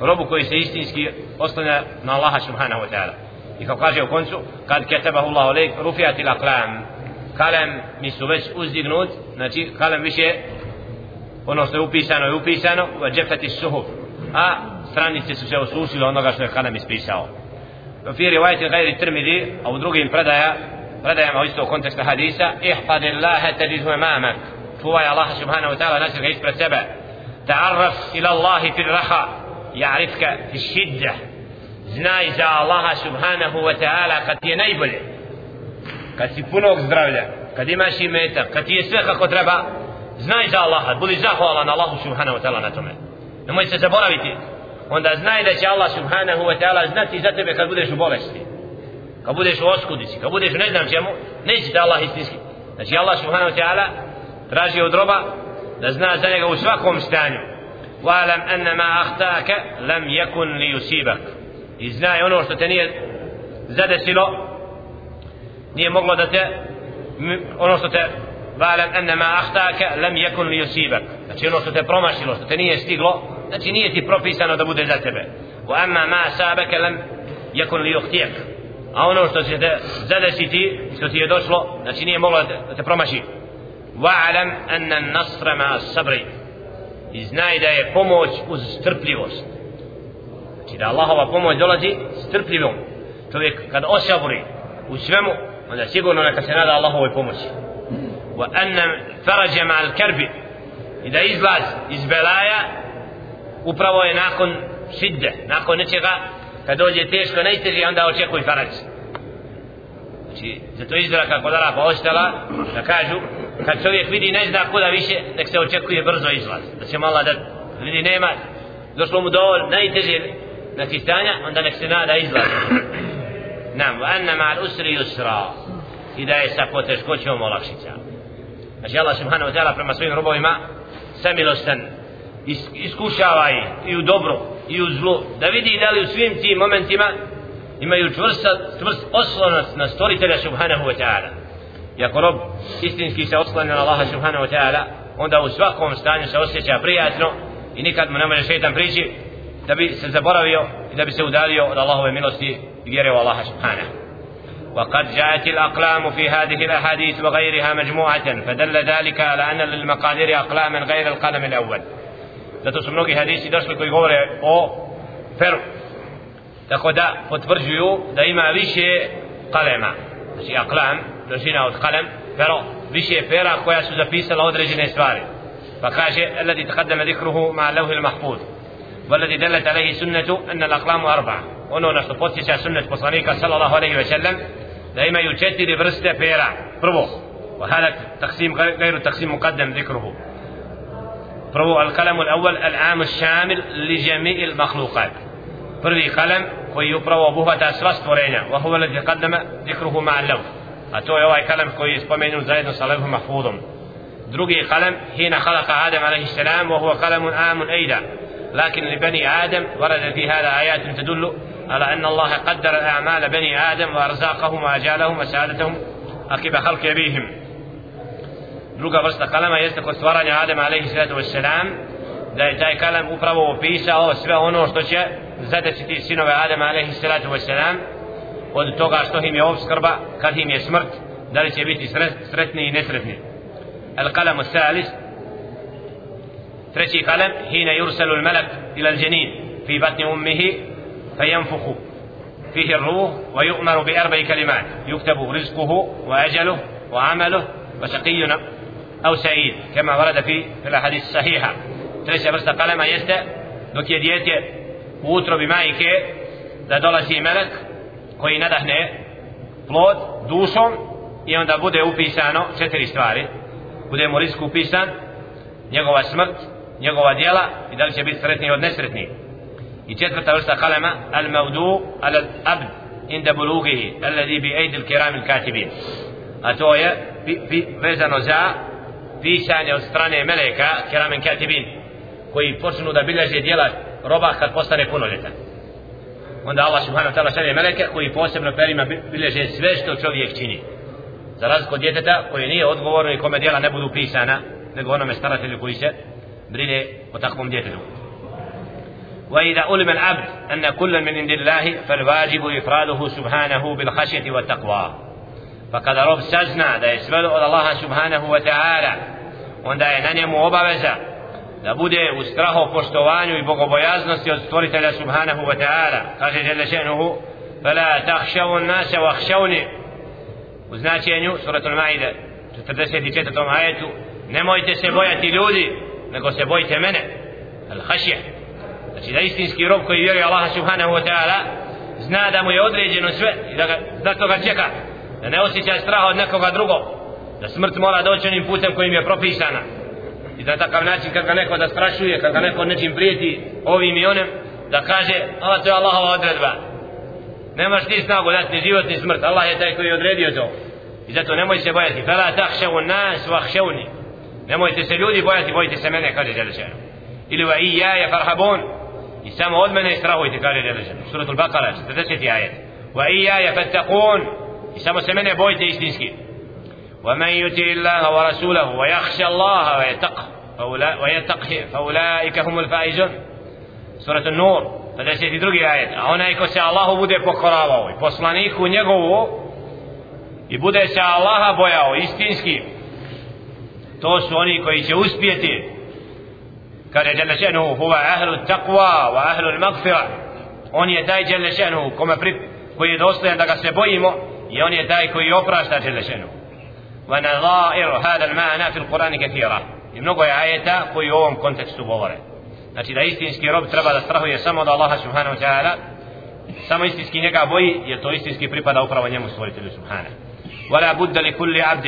robu koji se istinski oslanja na Allaha subhanahu wa ta'ala. I kao kaže u koncu kad ketebahu Allah olejk rufijati l'aklam kalem mi su već uzdignut znači kalem više ono što je upisano je upisano u džefati suhuf. A stranice su se osušile onoga što je kalem ispisao. وفي رواية غير الترمذي أو درقهم فردايا فردايا ما وجدته كونتكست حديثة. احفظ الله تجده أمامك. فهو يا الله سبحانه وتعالى نسل غير سبع تعرف إلى الله في الرخاء. يعرفك في الشدة. زنا إذا الله سبحانه وتعالى قد ينيبل قد يبنوك زدرولة قد يماشي ميتا قد يسرق قدربا. زنا إذا الله. بل إذا الله سبحانه وتعالى نتمنى لما يتزبرا بيتي onda znaj da će Allah subhanahu wa ta'ala znati za tebe kad budeš u bolesti. Kad budeš u oskudici kad budeš ne znam čemu neće te Allah istinski. Znači Allah subhanahu wa ta'ala traži od roba da zna za njega u svakom stanju. Wa'lam anna ma akhtaka lam yakun li i znaj ono što te nije zadesilo nije moglo da te ono što te wa'lam anna ma akhtaka lam yakun li znači ono što te promašilo što te nije stiglo znači nije ti propisano da bude za tebe. Wa amma ma sabaka lam yakun li yukhtiyak a ono što će te zadesiti što ti je došlo znači nije moglo da te promaši. Wa'lam anna an-nasra ma as-sabri. I znaj da je pomoć uz strpljivost. Znači da Allahova pomoć dolazi strpljivom. Čovjek kad osaburi u svemu onda sigurno neka se nada Allahovoj pomoći. Wa anna faraja ma al-karbi i da izlaz iz belaja upravo je nakon šidde nakon nečega kad dođe teško najteže onda očekuj farađ znači zato izbira kako dara pa ostala da kažu kad čovjek vidi ne zna kuda više nek se očekuje brzo izlaz da će mala da vidi nema došlo mu do najteže nakistanja onda nek se nada izlaz nam wa anna ma'al usri yusra. I da je sa poteškoćom olakšica. Znači Allah subhanahu wa ta'ala prema svojim robovima samilostan iskušava i u dobro i u zlu da vidi da li u svim tim momentima imaju čvrst, čvrst oslonac na stvoritelja subhanahu wa ta'ala i ako rob istinski se oslanja na Allaha subhanahu wa ta'ala onda u svakom stanju se osjeća prijatno i nikad mu ne može šeitan prići da bi se zaboravio i da bi se udalio od Allahove milosti i vjere u Allaha subhanahu وقد جاءت الأقلام في هذه الأحاديث وغيرها مجموعة فدل ذلك على أن للمقادير أقلاما غير القلم الأول zato su mnogi hadisi došli koji govore o feru tako da potvrđuju da ima više kalema znači aklam množina od kalem pero više pera koja su zapisala određene stvari pa kaže الذي تقدم ذكره مع اللوح المحفوظ والذي دلت عليه سنة أن الأقلام أربعة ono na što podsjeća sunnet poslanika sallallahu alaihi ve sellem da imaju četiri vrste pera prvo وهذا تقسيم غير تقسيم مقدم ذكره prvo القلم الأول العام الشامل لجميع المخلوقات prvi kalem koji upravo obuhvata sva stvorenja wa huwa alladhi qaddama dhikruhu ma'a al-lawh a to je ovaj kalem koji je spomenut zajedno sa levhom mahfudom drugi kalem hina khalaqa adam alayhi salam wa huwa kalamun amun aida لكن لبني آدم ورد في هذا آيات تدل على أن الله قدر أعمال بني آدم وأرزاقهم وأجالهم وسعادتهم عقب خلق أبيهم druga vrsta kalama jeste kod stvaranja salatu wassalam da je taj kalam upravo opisao sve ono što će zadesiti sinove salatu wassalam od toga što im je obskrba kad im je smrt da li će biti sretni i nesretni القلم الثالث treći kalam hina yursalu al-malak ila al-janin fi batni ummihi fayanfukhu فيه الروح ويؤمر بأربع كلمات يكتب رزقه وأجله وعمله وشقي أو سعيد كما ورد في في الأحاديث الصحيحة treća vrsta kalema jeste dok je dijete u utrobi majke da dolazi melek koji nadahne plod dušom i onda bude upisano četiri stvari bude mu risk upisan njegova smrt njegova djela i da li će biti sretni od nesretni i četvrta vrsta kalema al maudu al abd inda bulugihi alladhi bi aidi al kiram al katibin a to je vezano za pisanje od strane meleka kiramen katibin koji počnu da bilježe djela roba kad postane punoljetan onda Allah subhanahu ta'ala šalje meleke koji posebno perima bilježe sve što čovjek čini za razliku od djeteta koji nije odgovorno i kome djela ne budu pisana nego onome staratelju koji se brine o takvom djetetu وإذا ألم العبد أن كل من عند الله فالواجب إفراده سبحانه بالخشية والتقوى فقد رب سزنا دا يسبل الله سبحانه وتعالى onda je na njemu obaveza da bude u strahu poštovanju i bogobojaznosti od stvoritelja subhanahu wa ta'ala kaže žele še'nuhu fala tahšavu nasa vahšavni u značenju suratul maide 44. ajetu nemojte se bojati ljudi nego se bojite mene al hašje znači da istinski rob koji vjeruje Allaha subhanahu wa ta'ala zna da mu je određeno sve i da, ga, da to ga čeka da ne osjećaj straha od nekoga drugog. Da smrt mora doći onim putem kojim je propisana. I da takav način kad ga neko da strašuje kad ga neko nečim prijeti ovim i onim da kaže ova to je Allahova odredba. Nemaš ti snagu dati ni život ni smrt. Allah je taj koji je odredio to. I zato nemoj se bojati. Fela tahšavu nas vahšavni nemojte se ljudi bojati bojite se mene kaže Đelešanu. Ili va i ja je farhabon i samo od mene strahujte kaže Đelešanu. Suratul Bakara 40. ajet. Va i ja je fattakun i samo se mene bojite istinski ومن يطع الله ورسوله ويخشى الله ويتقه ويتقه فأولئك هم الفائزون سورة النور 52. ajet a onaj ko se Allahu bude pokoravao i poslaniku njegovu i bude se Allaha bojao istinski to su oni koji će uspjeti kaže jalla še'nuhu huwa ahlu taqwa wa ahlu al-maghfira on je taj jalla še'nuhu koji je dostojan da ga se bojimo i on je taj koji oprašta še'nuhu wa nadha'ir hada al-ma'na fi al-Qur'an kathira i mnogo je ajeta koji u ovom kontekstu govore znači da istinski rob treba da strahuje samo od Allaha subhanahu ta'ala samo istinski njega boji jer to istinski pripada upravo njemu stvoritelju subhanahu ولا بد لكل عبد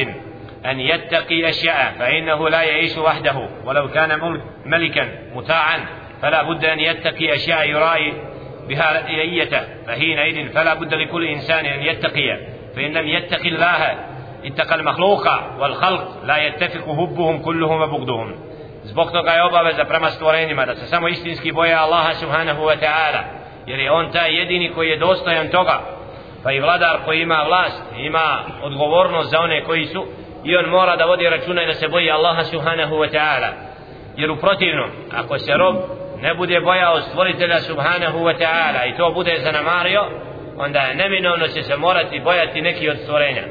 أن يتقي أشياء فإنه لا يعيش وحده ولو كان ملكا مطاعا فلا بد أن يتقي أشياء يرائي بها رئيته فحينئذ فلا بد لكل إنسان أن يتقي فإن لم يتقي الله اتقى المخلوق والخلق لا يتفق هبهم كلهم وبغضهم zbog toga je obaveza prema stvorenjima da se samo istinski boje Allaha subhanahu wa ta'ala jer je on taj jedini koji je dostojan toga pa i vladar koji ima vlast ima odgovornost za one koji su i on mora da vodi računa i da se boji Allaha subhanahu wa ta'ala jer u protivnom ako se rob ne bude bojao stvoritelja subhanahu wa ta'ala i to bude zanamario onda je neminovno će se morati bojati neki od stvorenja.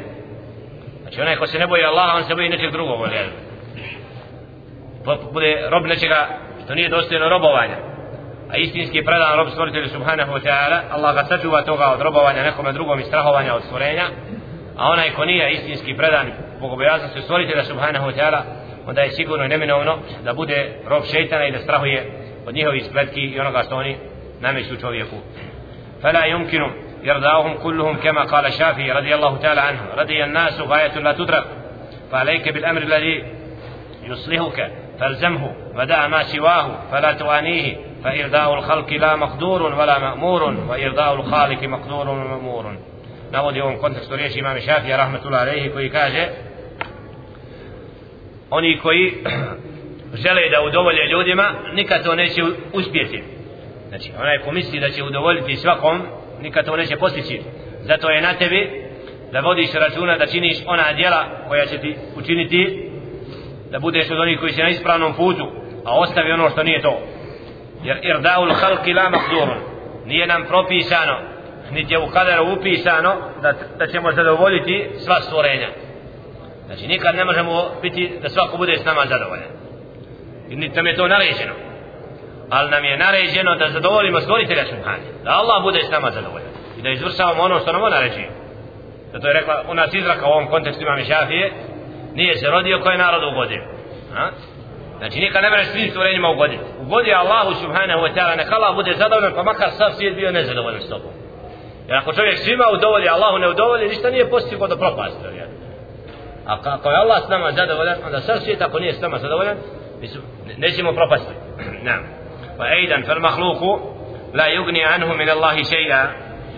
Znači onaj ko se ne boji Allaha on se boji nečeg drugog bude rob nečega što nije dostojno robovanja a istinski predan rob stvoritelju subhanahu wa ta'ala Allah ga sačuva toga od robovanja nekome drugom i strahovanja od stvorenja a onaj ko nije istinski predan bogobojaznosti stvoritelja subhanahu wa ta'ala onda je sigurno i neminovno da bude rob šeitana i da strahuje od njihovih spletki i onoga što oni nameću čovjeku. فلا يمكن يرضاهم كلهم كما قال الشافعي رضي الله تعالى عنه رضي الناس غاية لا تدرك فعليك بالأمر الذي يصلحك فالزمه ودع ما سواه فلا توانيه فإرضاء الخلق لا مقدور ولا مأمور وإرضاء الخالق مقدور ومأمور navodi u ovom kontekstu riječi imam Šafija rahmetullah alaihi koji kaže oni koji žele da udovolje ljudima nikad to neće uspjeti. Znači onaj ko misli da će udovoljiti svakom nikad to neće postići. Zato je na tebi da vodiš računa da činiš ona djela koja će ti učiniti da budeš od onih koji će na ispravnom putu a ostavi ono što nije to. Jer irdaul halki la makdurun nije nam propisano niti je u kaderu upisano da, da ćemo zadovoljiti sva stvorenja. Znači nikad ne možemo biti da svako bude s nama zadovoljan i niti nam je to naređeno. Ali nam je naređeno da zadovoljimo stvoritelja subhanje da Allah bude s nama zadovoljan. I da izvršavamo ono što nam on naređuje. Zato je rekla u nas izraka u ovom kontekstu imam šafije nije se rodio koji narod ugodio ha? znači nikad ne možeš svim stvorenjima ugoditi. Ugodi Allahu subhanahu wa ta'ala neka Allah bude zadovoljan pa makar sav svijet bio nezadovoljan s tobom. Jer ako čovjek svima udovolji Allahu ne udovolji ništa nije postigao do propasti a ako je Allah s nama zadovoljan onda sav svijet ako nije s nama zadovoljan نجم بروفيسور نعم. وأيضا فالمخلوق لا يغني عنه من الله شيئا.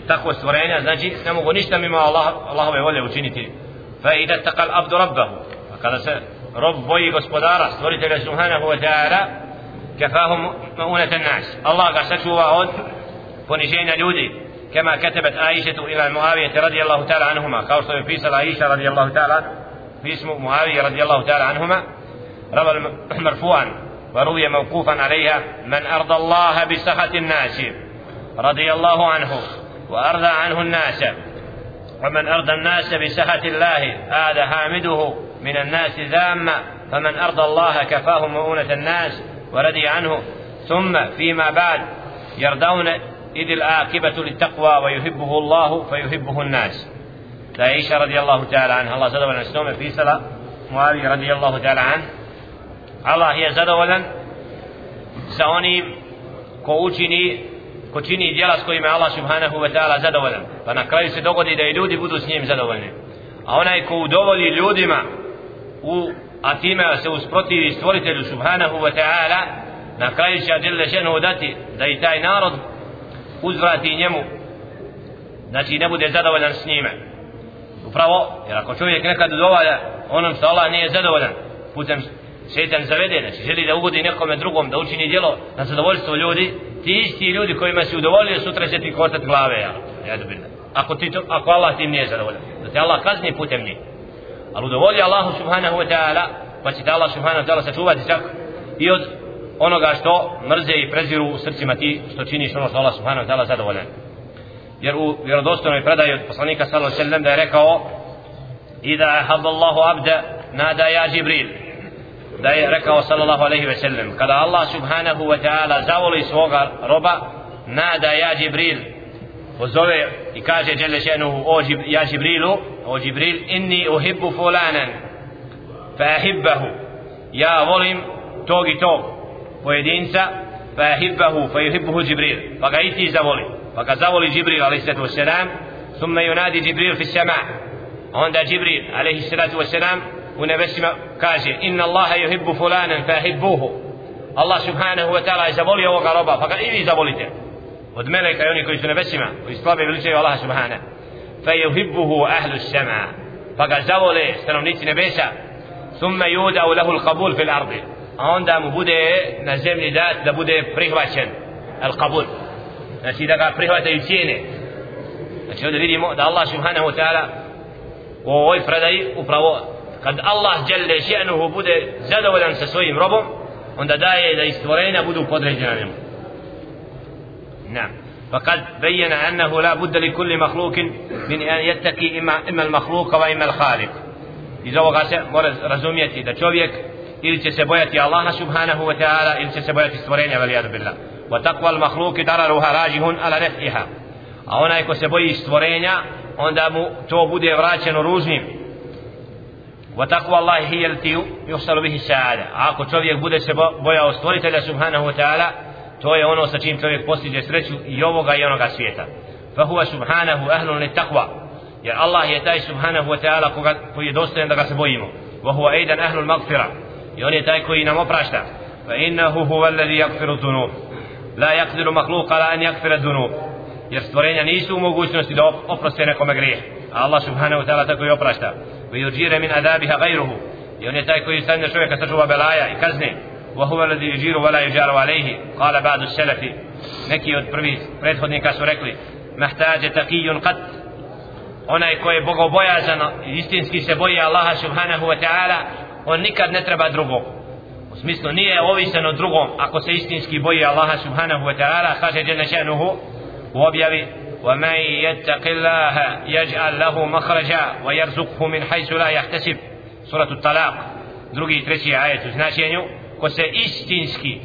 تقوى السورين نجي. نمو غنشنا مما الله. الله يولي وشينتي فإذا اتقى الأبد ربه. فقال ربوي غسبدارا. سورة سبحانه وتعالى كفاهم مؤونة الناس. الله قال وعود عود فنشينا لودي كما كتبت عائشة إلى معاوية رضي الله تعالى عنهما. قال صلى عائشة رضي الله تعالى في اسم معاوية رضي الله تعالى عنهما. روى مرفوعا وروي موقوفا عليها من أرضى الله بسخط الناس رضي الله عنه وأرضى عنه الناس. ومن أرضى الناس بسخط الله هذا حامده من الناس ذاما فمن أرضى الله كفاه مؤونة الناس ورضي عنه. ثم فيما بعد يرضون إذ العاقبة للتقوى ويحبه الله فيحبه الناس. عائشة رضي الله تعالى عنها. الله زاد ولا في صلاة معاوية رضي الله تعالى عنه. Allah je zadovoljan sa onim ko učini ko čini djela s kojima Allah subhanahu wa ta'ala zadovoljan. Pa na kraju se dogodi da i ljudi budu s njim zadovoljni. A onaj ko udovoli ljudima u a time se usprotivi stvoritelju subhanahu wa ta'ala na kraju će Adjele ženu dati da i taj narod uzvrati njemu znači ne bude zadovoljan s njime. Upravo jer ako čovjek nekad udovolja onom što Allah nije zadovoljan putem šeitan zavede znači želi da ugodi nekome drugom da učini djelo na zadovoljstvo ljudi ti isti ljudi kojima si udovoljio sutra će ti kostati glave ja, ja ako, ti to, ako Allah tim nije zadovoljan. Da te Allah kazni putem njih. Ali udovolji Allahu subhanahu wa ta'ala pa će te Allah subhanahu wa ta'ala sačuvati čak i od onoga što mrze i preziru u srcima ti što činiš ono što Allah subhanahu wa ta'ala zadovoljan. Jer u vjerodostojnoj predaji od poslanika sallallahu alejhi ve sellem da je rekao ida ahabba Allahu abda nada ja Jibril. Da je rekao sallallahu alejhi ve sellem kada Allah subhanahu wa ta'ala zavoli svoga roba nada ja Jibril pozove i kaže dželle šenuhu o ja Jibrilu o Jibril inni uhibbu fulanan fa ahibbahu ja volim tog i tog pojedinca fa ahibbahu fa yuhibbuhu Jibril pa ga i ti zavoli فقد زول جبريل عليه الصلاة والسلام ثم ينادي جبريل السماء عند جبريل عليه الصلاة والسلام ونبسم كاشي إن الله يحب فلانا فأحبوه الله سبحانه وتعالى يزبولي وقربا فقال إذي زبولته od meleka i oni koji su nebesima koji slabe veličaju Allaha subhana fa yuhibbuhu ahlu sama pa ga zavole stanovnici nebesa thumma yudau lahu alqabul fil ardi a onda mu bude na zemlji dat da bude prihvaćen alqabul znači da ga prihvataju cijene znači ovdje vidimo da Allah subhanahu wa ta'ala u ovoj predaji upravo kad Allah jelle še'nuhu bude zadovoljan sa svojim robom onda daje da istvorenja budu podređena njemu نعم فقد بين أنه لا بد لكل مخلوق من أن يتقي إما, إما المخلوق وإما الخالق إذا وغا مورد رزوميتي دا čovjek ili će se bojati Allaha subhanahu wa ta'ala ili će se bojati stvorenja valijadu billah وتقوى المخلوق ضررها راجح على نفعها a onaj ko se boji stvorenja onda mu to bude vraćeno ružnim وتقوى الله هي التي يحصل به السعادة أقول čovjek bude se bojao stvoritelja subhanahu wa ta'ala to je ono sa čim čovjek postiže sreću i فهو سبحانه أهل للتقوى يا الله يتاي سبحانه وتعالى koji je dostojan da ga se bojimo وهو أيضا أهل المغفرة i on je taj koji nama oprašta فإنه هو الذي يغفر الذنوب لا يقدر مخلوق على أن يغفر الذنوب i stvorenja nisu u mogućnosti da oproste nekome grijeh الله سبحانه وتعالى taj koji oprašta ويجير من عذابها غيره ghayruhu i on je taj koji stane čovjeka sačuva belaja i kazne. Wa huwa alladhi yujiru wa la yujaru alayhi qala ba'du salafi. Neki od prvih prethodnika su rekli mahtaje taqiyun qad. Onaj ko je bogobojazan istinski se boji Allaha subhanahu wa ta'ala on nikad ne treba drugog. U smislu nije ovisan od drugom ako se istinski boji Allaha subhanahu wa ta'ala kaže jalla šanuhu u objavi ومن يتق الله يجعل له مخرجا ويرزقه من حيث لا يحتسب سورة الطلاق drugi i treći ajet u značenju ko se istinski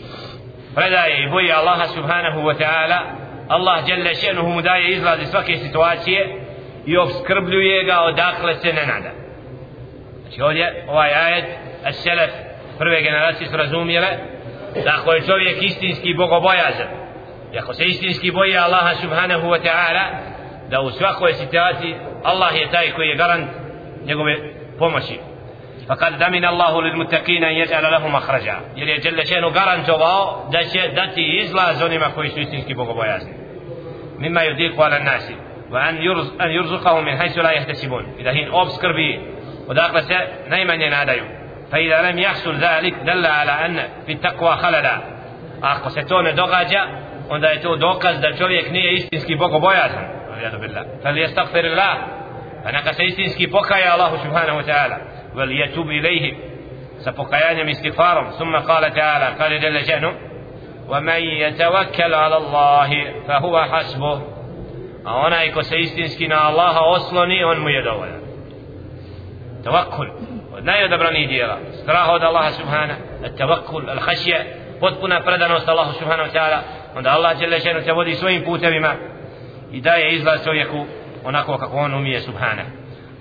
predaje i boji Allaha subhanahu wa ta'ala Allah jalla šanuhu mu daje izlaz iz svake situacije i obskrbljuje ga odakle se ne nada znači ovdje ovaj ajet as-salaf prve generacije su razumijele da ako je čovjek istinski bogobojazan i ako se istinski boji Allaha subhanahu wa ta'ala da u svakoj situaciji Allah je taj koji je garant njegove pomoći فقد دمن الله للمتقين أن يجعل لهم مخرجا jer je جل شأنه garantovao da će dati izlaz onima koji su istinski bogobojazni مما يضيق على الناس وأن أن يرزقهم من حيث لا يحتسبون إذا هين أوبسكربي وداقل se najmanje nadaju فإذا لم يحصل ذلك دل على أن في التقوى خللا ako se to ne događa onda je to dokaz da čovjek nije istinski bogobojazan فليستغفر الله فنك se istinski pokaja Allahu subhanahu wa ta'ala وليتوب إليه sa pokajanjem istighfarom ثم قال تعالى قال جل شأنه ومن يتوكل على الله فهو حسبه a onaj ko se istinski na Allaha osloni on mu je dovoljan tawakkul od najodabranijih dijela strah od Allaha subhana tawakkul al khashya potpuna predanost Allahu subhanahu wa ta'ala onda Allah dželle šanu te vodi svojim putevima i daje izlaz čovjeku onako kako on umije subhana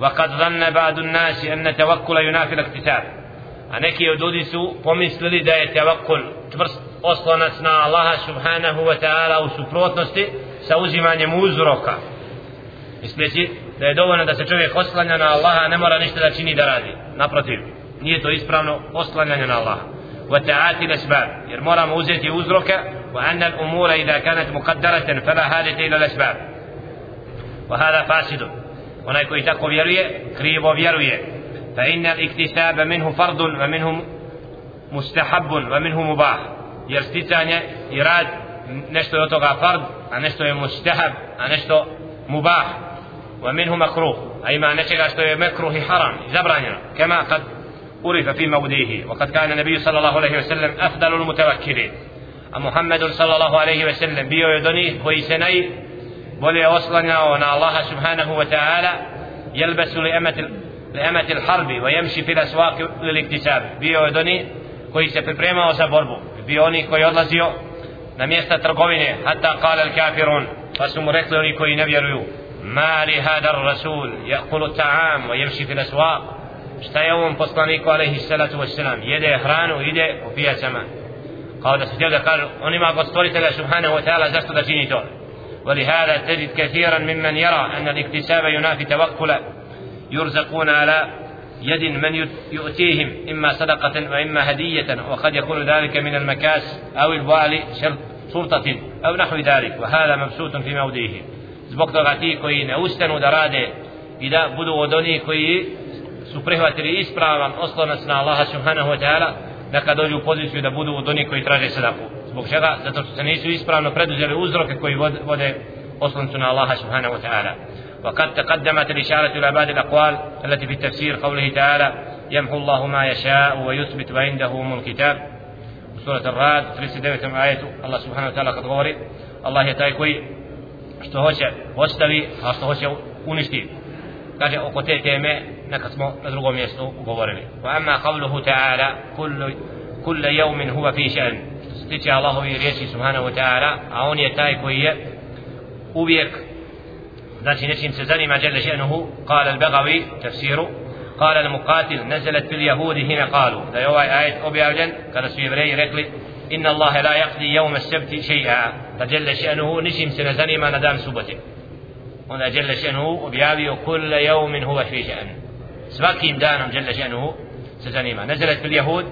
وقد ظن بعض الناس أن التوكل ينافي الاكتساب a neki od ljudi su pomislili da je tevakkul čvrst oslonac na Allaha subhanahu wa ta'ala u suprotnosti sa uzimanjem uzroka misleći da je dovoljno da se čovjek oslanja na Allaha ne mora ništa da čini da radi naprotiv nije to ispravno oslanjanje na Allaha wa ta'ati l'asbab jer moramo uzeti uzroke وأن الأمور إذا كانت مقدرة فلا حاجة إلى الأسباب. وهذا فاسد. onaj ko i tako vjeruje krivo vjeruje فإن الاكتساب منه فرض ومنه مستحب ومنه مباح. jer stjecanje i rad نشتو يطغى فرض ونشتو مستحب ونشتو مباح ومنه مكروه. أي ما نشتغى شتو مكروه حرام زبراني كما قد عرف في موديه وقد كان النبي صلى الله عليه وسلم أفضل المتوكلين. صلى الله عليه وسلم أفضل المتوكلين محمد صلى الله عليه وسلم بيو يدني كويسني بولي أصلنا ونا الله سبحانه وتعالى يلبس لأمة لأمة الحرب ويمشي في الأسواق للاكتساب بيو يدني koji se pripremao za borbu bio oni koji odlazio na mjesta trgovine hatta kala al kafirun pa su mu rekli oni koji ne vjeruju ma li hada rasul yakulu ta'am wa yamshi fil aswaq šta je ovom poslaniku alaihi salatu wassalam jede hranu ide u pijacama kao da su htjeli da kažu onima gospoditelja subhanahu wa ta'ala zašto da čini ولهذا تجد كثيرا ممن يرى أن الاكتساب ينافي توكلا يرزقون على يد من يؤتيهم إما صدقة وإما هدية وقد يكون ذلك من المكاس أو البوال شرط سلطة أو نحو ذلك وهذا مبسوط في موضعه. زبقت غتي كي نوستن درادة إذا بدو ودوني كي سبرهوة رئيس براوان أصلا نسنا الله سبحانه وتعالى da kad dođu u poziciju da budu od onih koji traže sadaku zbog čega? zato što se nisu ispravno preduzeli uzroke koji vode osloncu na Allaha subhanahu wa ta'ala وقد تقدمت الإشارة إلى بعض الأقوال التي في التفسير قوله تعالى يمحو الله ما يشاء ويثبت وعنده أم الكتاب سورة الراد 39 آية الله سبحانه وتعالى قد hoće ostavi a što hoće uništi kaže oko te teme neka smo na drugom mjestu govorili wa amma qawluhu ta'ala kullu kull yawmin huwa fi sha'n stiče Allahovi riječi subhanahu wa ta'ala a on je taj koji je uvijek znači nečim se zanima جل شأنه قال البغوي تفسيره قال المقاتل نزلت في اليهود هنا قالوا da je ovaj ajet objavljen kada su jevreji rekli إن الله لا يقضي يوم السبت شيئا فجل شأنه se ne zanima na dan subote onda جل شأنه objavio كل يوم هو في شأن svakim danom جل شأنه se zanima نزلت في اليهود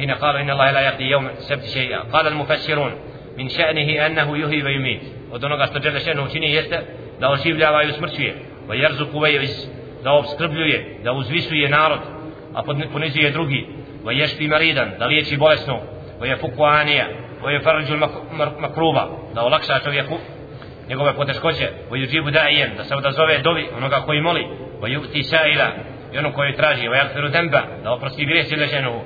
هنا قالوا إن الله لا يقضي يوم السبت شيئا قال المفسرون من شأنه أنه يهي ويميت onoga što جل شأنه čini jeste da oživljava i usmrćuje wa yu'izz da obskrbljuje da uzvisuje narod a ponizuje drugi wa yashfi maridan da liječi bolesno wa yafuku anija wa yafarju makruba da olakša čovjeku njegove poteškoće wa yujibu da'iyan da se odazove dovi onoga koji moli wa yu'ti sa'ila i ono koji traži yaghfiru dhanba da oprosti grijeh lešenuhu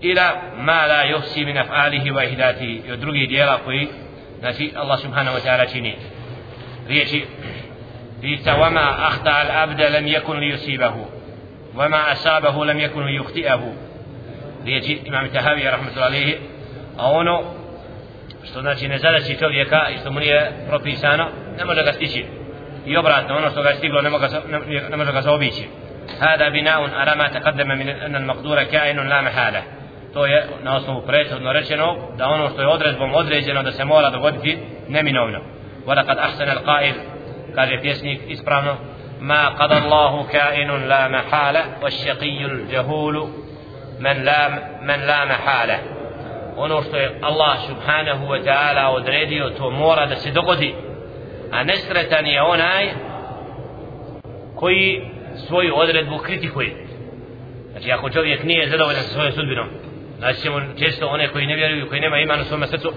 ila ma la yuhsi min af'alihi wa ihdatihi i od drugih dijela koji znači Allah subhanahu wa ta'ala čini riječi في وما أخطأ العبد لم يكن ليصيبه وما أصابه لم يكن ليخطئه riječi imam Tahavi rahmetullahi alejhi a ono što znači ne zadaći čovjeka i što mu nije propisano ne može ga stići i obratno ono što ga je stiglo ne može, ne, ne može ga zaobići هذا بناء على ما تقدم من أن المقدور كائن لا محالة to je na osnovu prethodno rečeno da ono što je odredbom određeno da se mora dogoditi neminovno ولقد أحسن القائل kaže pjesnik ispravno ما قضى الله كائن لا محالة والشقي الجهول من لا من لا محالة ono što je Allah subhanahu wa ta'ala odredio to mora da se dogodi a nesretan je onaj koji svoju odredbu kritikuje znači ako čovjek nije zadovoljan sa svojom sudbinom znači ćemo često one koji ne vjeruju koji nema iman u svom srcu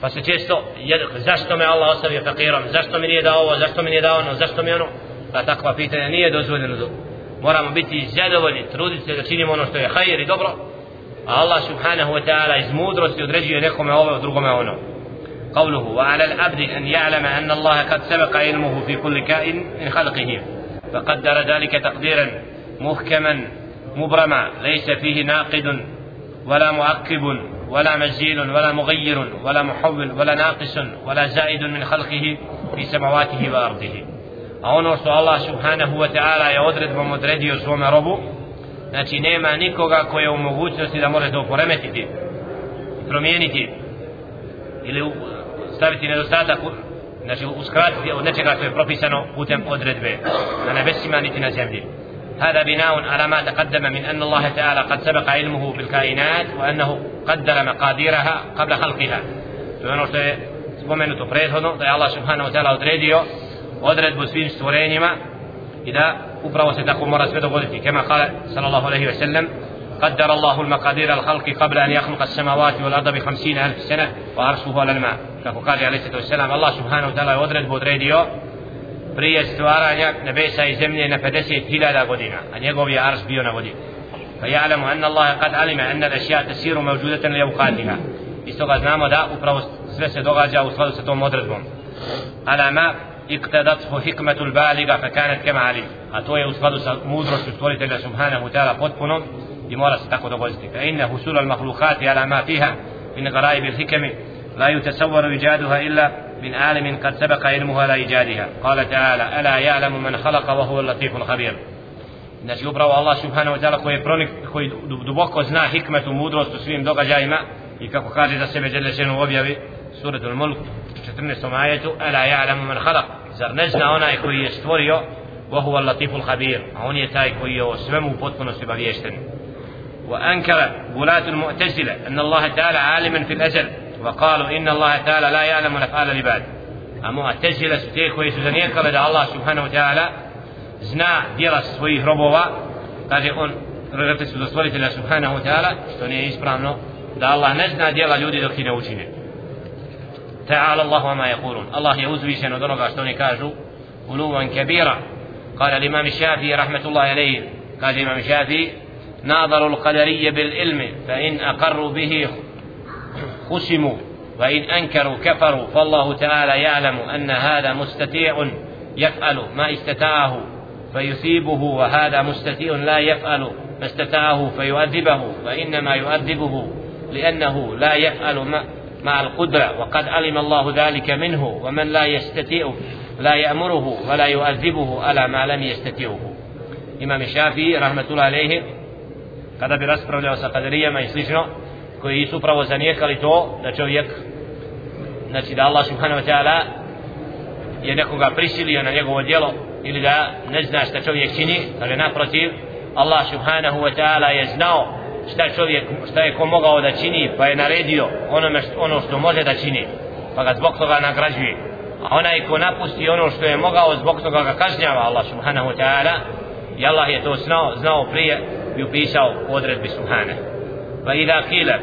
pa se često jed, zašto me Allah ostavio fakirom zašto mi nije dao ovo zašto mi nije dao ono zašto mi ono pa takva pitanja nije dozvoljeno do. moramo biti zadovoljni truditi se da činimo ono što je hajir i dobro a Allah subhanahu wa ta'ala iz mudrosti određuje nekome ovo drugome ono قوله وعلى العبد أن يعلم أن الله قد سبق علمه في كل كائن من خلقه فقدر ذلك تقديرا محكما مبرما ليس فيه ناقد ولا معقب ولا مزيل ولا مغير ولا محول ولا ناقص ولا زائد من خلقه في سماواته وأرضه a ono što Allah subhanahu wa ta'ala je odredbom odredio svome robu znači nema nikoga koji je u mogućnosti da može to poremetiti promijeniti ili staviti nedostatak znači uskratiti od nečega što je propisano putem odredbe. Na nebesima niti na zemlji. هذا بناء على ما تقدم من أن الله تعالى قد سبق علمه بالكائنات وأنه قدر مقاديرها قبل خلقها فأنه الله سبحانه وتعالى أدريده أدريد بسفين سورينما إذا أبرا وستقوم مرة كما قال صلى الله عليه وسلم قدر الله المقادير الخلق قبل أن يخلق السماوات والأرض ب 50 ألف سنة وأرسله على الماء كما قال عليه الصلاة والسلام الله سبحانه وتعالى يدرد بودريديو برية استوارانا نبيسا يزمني نفدسي تلا لا قدنا أن يقوم يأرس بيونا قدنا فيعلم أن الله قد علم أن الأشياء تسير موجودة لأوقاتها Istoga znamo da upravo sve se događa u skladu sa tom odredbom. Alama iktadat hu hikmetul baliga fa kanat kema ali. A to je u skladu sa mudrošću stvoritelja subhanahu ta'ala potpuno. I mora se tako dogoditi فإن حصول المخلوقات على ما فيها من غرائب الحكم لا يتصور إيجادها إلا من عالم قد سبق علمها على إيجادها قال تعالى ألا يعلم من خلق وهو اللطيف الخبير Znači upravo Allah subhanahu wa ta'ala koji je pronik, koji duboko zna hikmetu, mudrost u svim događajima i kako kaže za sebe žele ženu objavi suratul mulk 14. ajetu Ala ja'lamu man khalaq Zar ne zna onaj koji je stvorio وهو اللطيف الخبير a on je taj koji je وأنكر غلاة المعتزلة أن الله تعالى عالما في الأزل وقالوا إن الله تعالى لا يعلم الأفعال العباد. المعتزلة ستيك ويسوزن يكر لدى الله سبحانه وتعالى زنا ديرس سويه ربوا قال يقول رغبت سوزن الله سبحانه وتعالى ستوني يسبرامنو دا الله نزنا ديرا جودي دخين وشينه تعالى الله وما يقولون. الله يعوذ بيش أن أدرغ أشتوني كاجو؟ غلوا كبيرا. قال الإمام الشافعي رحمة الله عليه. قال الإمام الشافعي ناظروا القدرية بالعلم فإن أقروا به خسموا وإن أنكروا كفروا فالله تعالى يعلم أن هذا مستطيع يفعل ما استطاعه فيثيبه وهذا مستطيع لا يفعل ما استطاعه فيؤذبه وإنما يؤذبه لأنه لا يفعل مع القدرة وقد علم الله ذلك منه ومن لا يستطيع لا يأمره ولا يؤذبه على ما لم يستطيعه. إمام الشافعي رحمة الله عليه kada bi raspravljao sa kaderijama i slično koji su upravo zanijekali to da čovjek znači da Allah subhanahu wa ta'ala je nekoga prisilio na njegovo djelo ili da ne zna šta čovjek čini ali naprotiv Allah subhanahu wa ta'ala je znao šta čovjek šta je ko mogao da čini pa je naredio onome što, ono što može da čini pa ga zbog toga nagrađuje. A onaj ko napusti ono što je mogao zbog toga ga kažnjava Allah subhanahu wa ta'ala. I Allah je to znao, znao prije odredbi subhane fa idha kila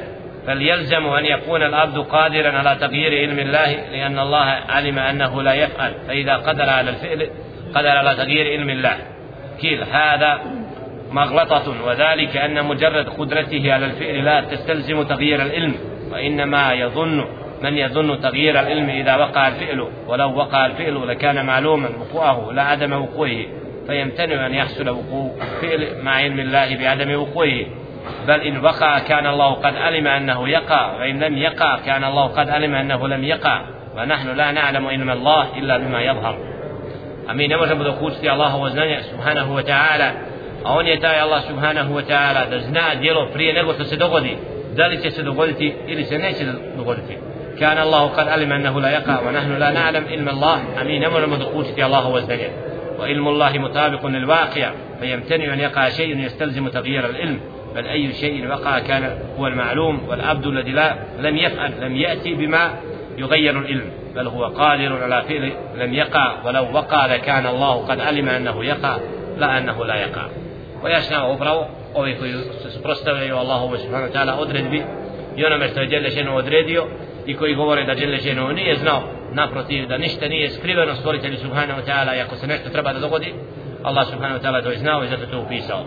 فليلزم أن يكون العبد قادرا على تغيير علم الله لأن الله علم أنه لا يفعل فإذا قدر على الفعل قدر على تغيير علم الله. كيل هذا مغلطة وذلك أن مجرد قدرته على الفعل لا تستلزم تغيير العلم وإنما يظن من يظن تغيير العلم إذا وقع الفعل. ولو وقع الفعل لكان معلوما وقوعه لا عدم وقوعه. فيمتنع أن يحصل وقوع فعل مع علم الله بعدم وقوعه. بل إن وقع كان الله قد علم أنه يقع وإن لم يقع كان الله قد علم أنه لم يقع. ونحن لا نعلم علم الله إلا بما يظهر. a mi ne možemo dokučiti Allahovo znanje subhanahu wa ta'ala a on je taj Allah subhanahu wa ta'ala da zna djelo prije nego što se dogodi da li će se dogoditi ili se neće dogoditi كان الله قد علم أنه لا يقع. ونحن لا نعلم علم الله. أمين. أمر مدقوشة الله وزنه وعلم الله مطابق للواقع فيمتنع أن يقع شيء يستلزم تغيير العلم بل أي شيء وقع كان هو المعلوم والعبد الذي لا لم يفعل لم يأتي بما يغير العلم بل هو قادر على فعل لم يقع ولو وقع لكان الله قد علم أنه يقع لا أنه لا يقع ويشنع أبرو ovi koji se suprostavljaju Allahu subhanahu ta'ala odredbi i onome što je odredio i koji govore da Đelešenu nije znao naprotiv da ništa nije skriveno stvoritelju subhanahu Teala ta'ala i ako se nešto treba da dogodi Allah subhanahu Teala ta'ala to je znao i zato to upisao.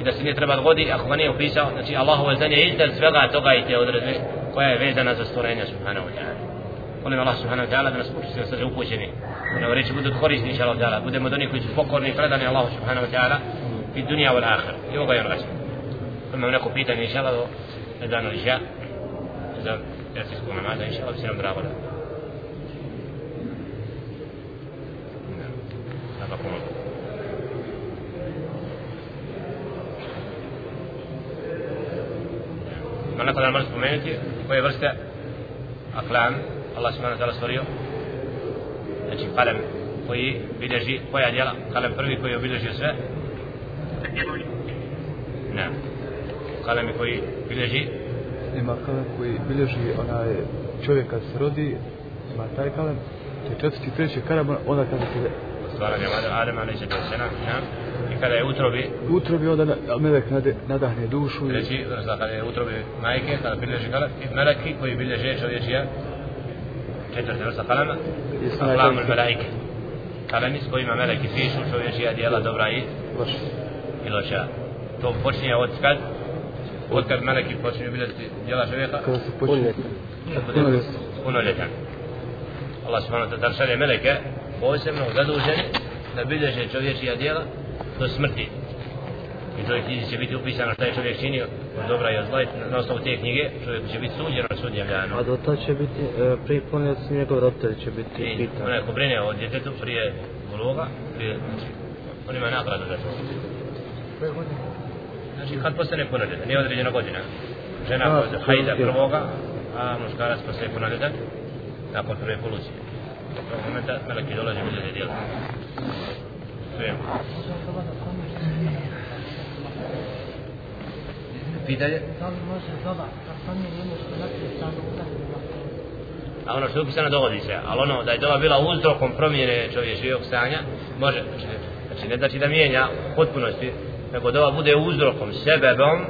I da se nije treba dogodi ako ga nije upisao znači Allahovo znanje je iznad svega toga i te odredbe koja je vezana za stvorenje subhanahu Teala ta'ala. Molim Allah subhanahu wa ta'ala da nas upusti da se upućeni da nam reći budu korisni inša Allah ta'ala. Budemo doni koji su pokorni i predani Allahu subhanahu wa ta'ala i dunija u l'akhir i ovoga je ono orgasm imam neko pitanje inša Allah do danu iša za jacijsku namaza inša Allah se nam drago da Hvala puno. Ma neko da može spomenuti koje vrste aklam Allah subhanahu wa ta'ala stvorio znači kalem koji bilježi koja djela kalem prvi koji obilježio sve ne kalem koji bilježi ima kalem koji bilježi onaj čovjek kad se rodi ima taj kalem to četvrti treći kalem onda kada se stvaranje Adama neće to sena i kada je utrobi utrobi onda melek nade, nadahne dušu treći kada je utrobi majke kada bilježi kalem i meleki koji bilježe čovječija četvrti vrsta kalema aklamul melaike kalemi s kojima meleki pišu čovječija dijela dobra i i loša. To počinje od kad od kad meleki počinju biljeti dijela čovjeka kada se počinje punoljetan Allah subhanahu wa ta'ala šalje meleke posebno zaduženi da bilježe čovječija dijela do smrti. I toj knjizi će biti upisano šta je čovjek činio od dobra i od zla na osnovu te knjige čovjek će biti suđen od sudjem danu a do to će biti e, prije punjac njegov roditelj će biti I pitan. onaj ko brine o djetetu prije buluga prije znači on ima nagradu za to znači kad postane punoljetan nije određena godina. Žena a, kod hajda prvoga a muškarac postaje punoljetan nakon prve polucije do prvog momenta meleki dolaze u ljede djela sve pitanje? Da li može doba, da promijeni ono što je napisano u A ono što je upisano dogodi se, ali ono da je doba bila uzrokom promjene čovječijog stanja, može, znači, znači ne znači da mijenja potpunosti, nego doba bude uzrokom, sebebom,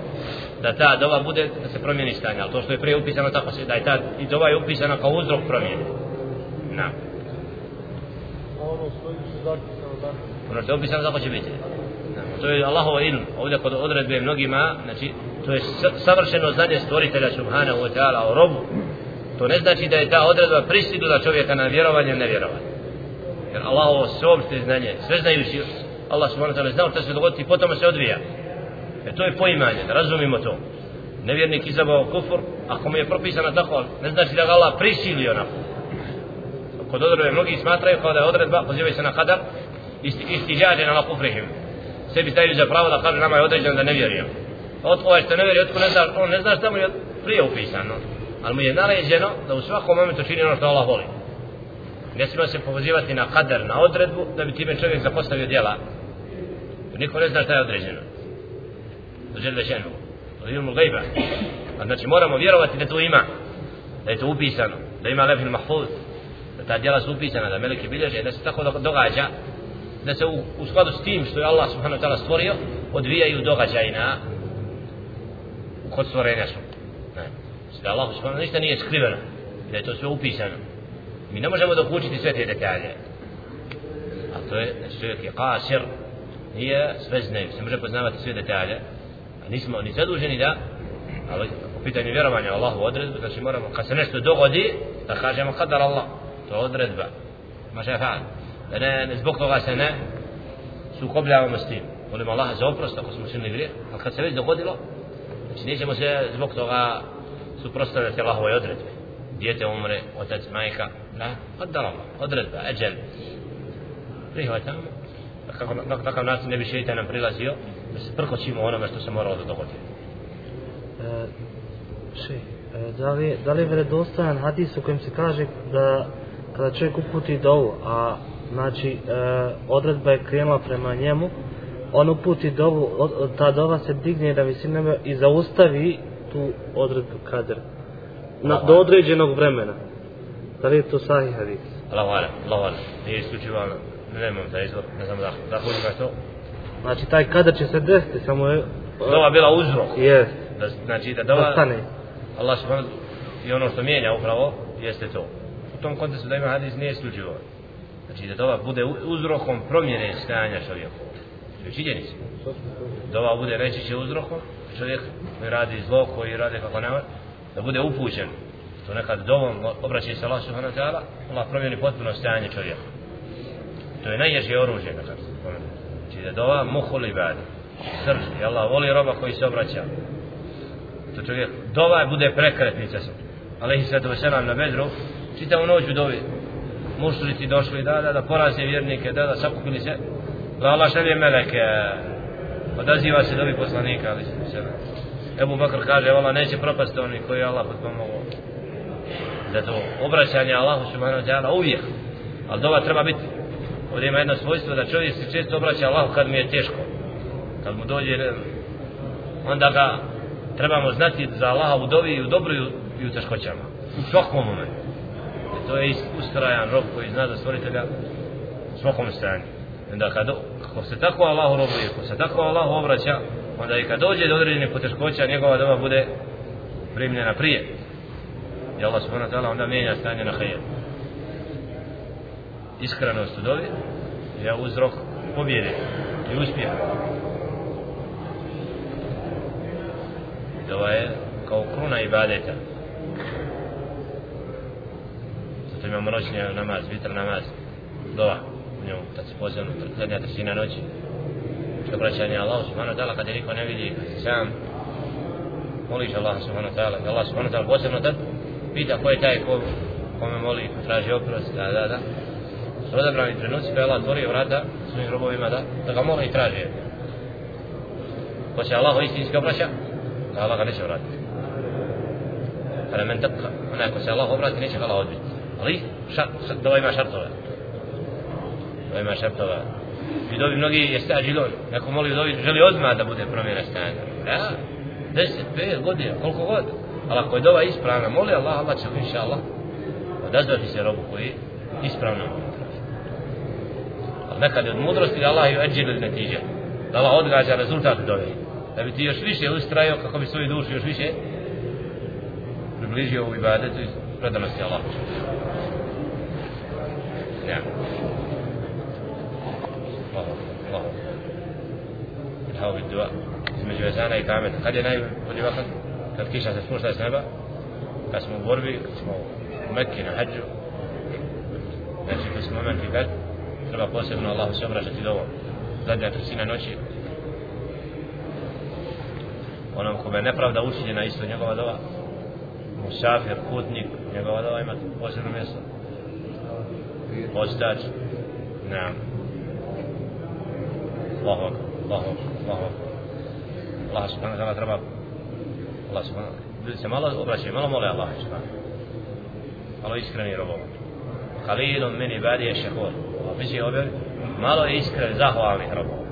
da ta dova bude, da se promijeni stanje, ali to što je prije upisano tako se, da je ta i dova je upisana kao uzrok promjene. Na. Ono što je upisano tako će biti. To je Allahova ilm, ovdje kod odredbe mnogima, znači to je savršeno znanje stvoritelja subhanahu wa ta'ala o robu to ne znači da je ta odredba pristigla čovjeka na vjerovanje ili nevjerovanje jer Allahovo sveopšte znanje sve znajući Allah subhanahu wa ta'ala znao što se dogoditi i potom se odvija E to je poimanje da razumimo to nevjernik izabao kufur ako mu je propisano tako ne znači da ga Allah prisilio na kod odredbe mnogi smatraju kao da je odredba pozivaju se na kadar isti, isti žađe na kufrihim sebi staju za pravo da kaže nama je određeno da ne vjerujem od ovaj što ne vjeri, otko ne zna, on ne zna šta mu je prije upisano. Ali mu je naređeno da u svakom momentu čini ono što Allah voli. Ne smije se pozivati na kader, na odredbu, da bi time čovjek zapostavio djela. Niko ne zna šta je određeno. Dođer večenu. To je gajba. A znači moramo vjerovati da to ima. Da je to upisano. Da ima lefil mahfuz. Da ta djela su upisana, da meleki bilježe, da se tako događa da se u, u skladu s tim što je Allah subhanahu wa ta'ala stvorio odvijaju događaj na kod stvorenja su. Ne. Da Allah subhanahu ništa nije skriveno. Da je to sve upisano. Mi ne možemo dokučiti sve te detalje. A to je, znači čovjek je kasir, nije sve znaju, se može poznavati sve detalje. A nismo ni zaduženi da, ali po pitanju vjerovanja Allahu odredbu, znači moramo, kad se nešto dogodi, da kažemo kadar Allah, to je odredba. Maša fa'an. Da ne, ne, zbog toga se ne sukobljavamo s tim. Volimo Allaha za oprost ako smo učinili grijeh, ali kad se već dogodilo, Znači nećemo se zbog toga suprostavljati Allahove odredbe. Dijete umre, otac, majka, da, kadar Allah, odredba, eđel. Prihvatamo. Kako, na takav način ne bi šeitan nam prilazio, da se prkoćimo onome što se moralo da dogodi. E, še, e, da, li, da li je vredostojan hadis u kojem se kaže da kada čovjek uputi dovu, a znači e, odredba je krenula prema njemu, on uputi dovu, ta dova se digne da visine neba i zaustavi tu odredbu kader. Na, do određenog vremena. Da li je to sahih hadis? Allahu ala, Allahu ala. Nije isključivo, ne nemam taj izvor, ne znam da, da hudim na to. Znači taj kader će se desiti, samo je... Dova bila uzrok. Jest. Da, znači da dova... Da stane. Allah subhanahu i ono što mijenja upravo, jeste to. U tom kontekstu da ima hadis nije isključivo. Znači da dova bude uzrokom promjene stanja čovjeku. To je činjenica. Dova bude reći će uzrokom, čovjek koji radi zlo, koji radi kako nema, da bude upućen. To nekad dovom obraća se Allah subhanahu wa ta'ala, Allah promijeni potpuno stajanje čovjeka. To je najježe oružje nekad. Znači da dova muhul i badi. Srž. I Allah voli roba koji se obraća. To čovjek, dova bude prekretnica sam. Alehi sallatu wasalam na bedru, čitavu noć u dovi. Mušrici došli da, da, da poraze vjernike, da, da sakupili se, da Allah šalje meleke odaziva se dovi poslanika ali se Ebu Bakr kaže Allah neće propasti oni koji Allah potpomogu zato obraćanje Allahu subhanahu wa ta'ala uvijek ali dova treba biti ovdje ima jedno svojstvo da čovjek se često obraća Allahu kad mu je teško. Kad mu dođe onda ga trebamo znati za Allaha u dovi i u dobru i u teškoćama. U svakom momentu. E to je ustrajan rob koji zna za stvoritelja u svakom stanju. Onda kad, ako se tako Allahu robuje ako se tako Allahu obraća onda i kad dođe do određenih poteškoća njegova doba bude primljena prije. I Allah subhanahu wa ta'ala onda mijenja stanje na hajer iskrenost u dovi je uzrok pobjede i uspjeha. Dova je kao kruna ibadeta. Zato imamo noćni namaz, vitr namaz dova u njemu, kad se pozivamo zadnja trećina noći. Što obraćanje Allah subhanahu wa ta'ala kad je niko ne vidi sam moliš Allah subhanahu wa ta'ala. Allah subhanahu wa ta'ala posebno tad pita ko je taj ko kome moli, ko traži oprost, da, da, da. Odabrani trenuci pa je Allah otvorio vrata svojim robovima da, da ga mole i traže. Ko se Allah istinski obraća, da Allah ga neće vratiti. Kada men tabka, onaj ko se Allah obrati, neće ga Allah odbiti. Ali, šart, šart, dova ima šartove. Dova ima šartove. I dobi mnogi je stađilon. Neko moli dobi, želi odmah da bude promjena stanja. Ja, deset, pet godina, koliko god. Ali ako je dova ispravna, moli Allah, Allah će inša Allah odazvati se robu koji ispravno moli. Nekad od mudrosti da Allah ju eđilu iz netiđe da Allah odgađa rezultat dove da bi ti još više ustrajio kako bi svoju dušu još više približio u ibadetu i predanosti Allah ja Allah Allah الحاول الدعاء između ezana i kameta kad je najbolji vakat kad kiša se spušta s neba kad smo u borbi kad smo u Mekke na hađu znači kad smo momenti kad treba posebno Allahu se obraćati do ovom zadnja trećina noći. Onom kome nepravda učinjena isto njegova dova. Musafir, putnik njegova dova ima posebno mjesto. Ostač ne. Allahu Allahu Allahu Allah subhanahu wa ta'ala treba Allah subhanahu ljudi se malo obraćaju, malo mole Allah subhanahu malo iskreni robom Kalilom meni badije šehor robova. misli ove malo je iskren zahvalnih robova.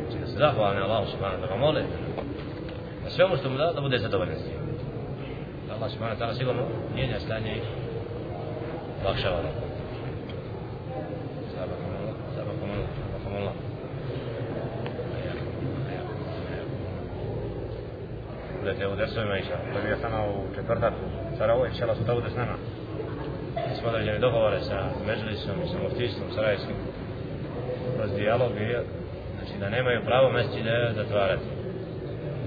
znači da se zahvalni Allah subhanahu da ga mole na svemu što mu da da bude zadovoljan s njim. Allah subhanahu ta'ala sigurno mijenja stanje i lakšava robom sabakum Allah sabakum Allah sabakum Allah budete u dersovima iša. To je bio sama u četvrtak Sarajevo, inša Allah sutra bude s nama. Mi smo određeni dogovore sa Međlisom i sa Muftistvom Sarajevskim kroz dijalog i znači da nemaju pravo mesečine zatvarati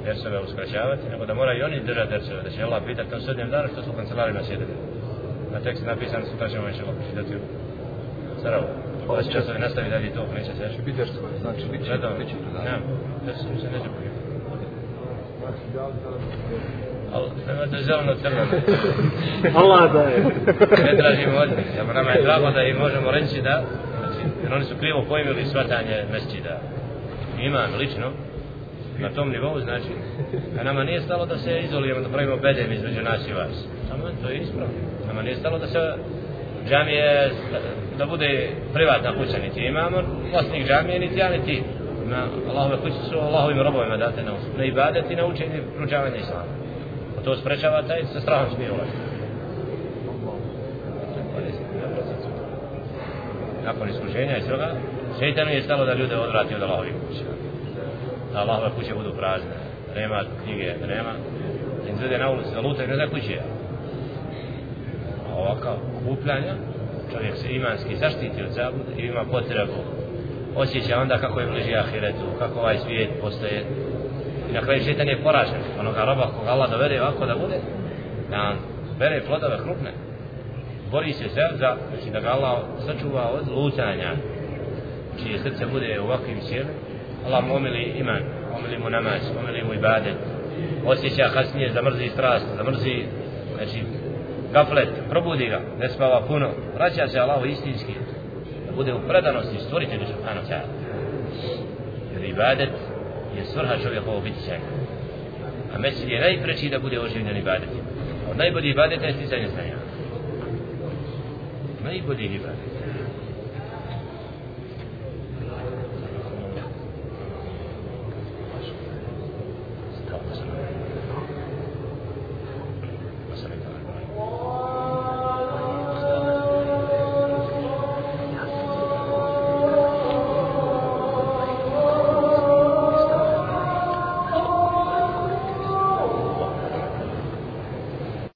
dersove uskraćavati, nego da moraju oni držati dersove, da će Allah pitati na sudnjem danu što su u kancelarima sjedili. Na tekst napisan, sutra ćemo inša Allah pročitati u Sarajevo. Pa će časovi nastavi dalje to, neće se još. Biti dersove, znači bit će, predavanje. Ne, dersove se neće pojeti. Crveno. Allah da je. ne tražimo od njih. Samo nama je drago da im možemo reći da, znači, jer oni su krivo pojmili svatanje mesčida. Imam lično, na tom nivou, znači, a nama nije stalo da se izolujemo, da pravimo bedem između nas i vas. Samo to je ispravno. Nama nije stalo da se džamije, da bude privatna kuća, niti imamo vlasnik džamije, niti ja, niti na Allahove kuće su Allahovim robovima date na, na ibadet i na učenje pručavanje islama. To sprečava taj sa strahom smirovati. Nakon iskušenja i svega, šeitanu je stalo da ljude odvrati od Allahove kuće. Da Allahove kuće budu prazne. Nema knjige, nema. Da im zvede na ulici, da lutaju ne zna kuće. A ovakav kupljanja, čovjek se imanski zaštiti od zabude i ima potrebu osjeća onda kako je bliži ahiretu, kako ovaj svijet postaje I na kraju šeitan je poražen. Onoga roba koga Allah dovede ovako da bude, da on bere plodove krupne. Bori se sve za, znači da ga Allah sačuva od lutanja, znači, čije srce bude u ovakvim sjeli. Allah mu omili iman, omili mu namaz, omili mu ibadet. Osjeća kasnije zamrzi strast, zamrzi, znači, gaflet, probudi ga, ne spava puno. Vraća se Allahu istinski, da bude u predanosti stvoritelju subhanahu ta'ala. Jer ibadet je svrha čovjekovog bića. A mesir je najpreći da bude oživljen ibadet. Od najbolji ibadeta je sticanje znanja. Najbolji ibadet.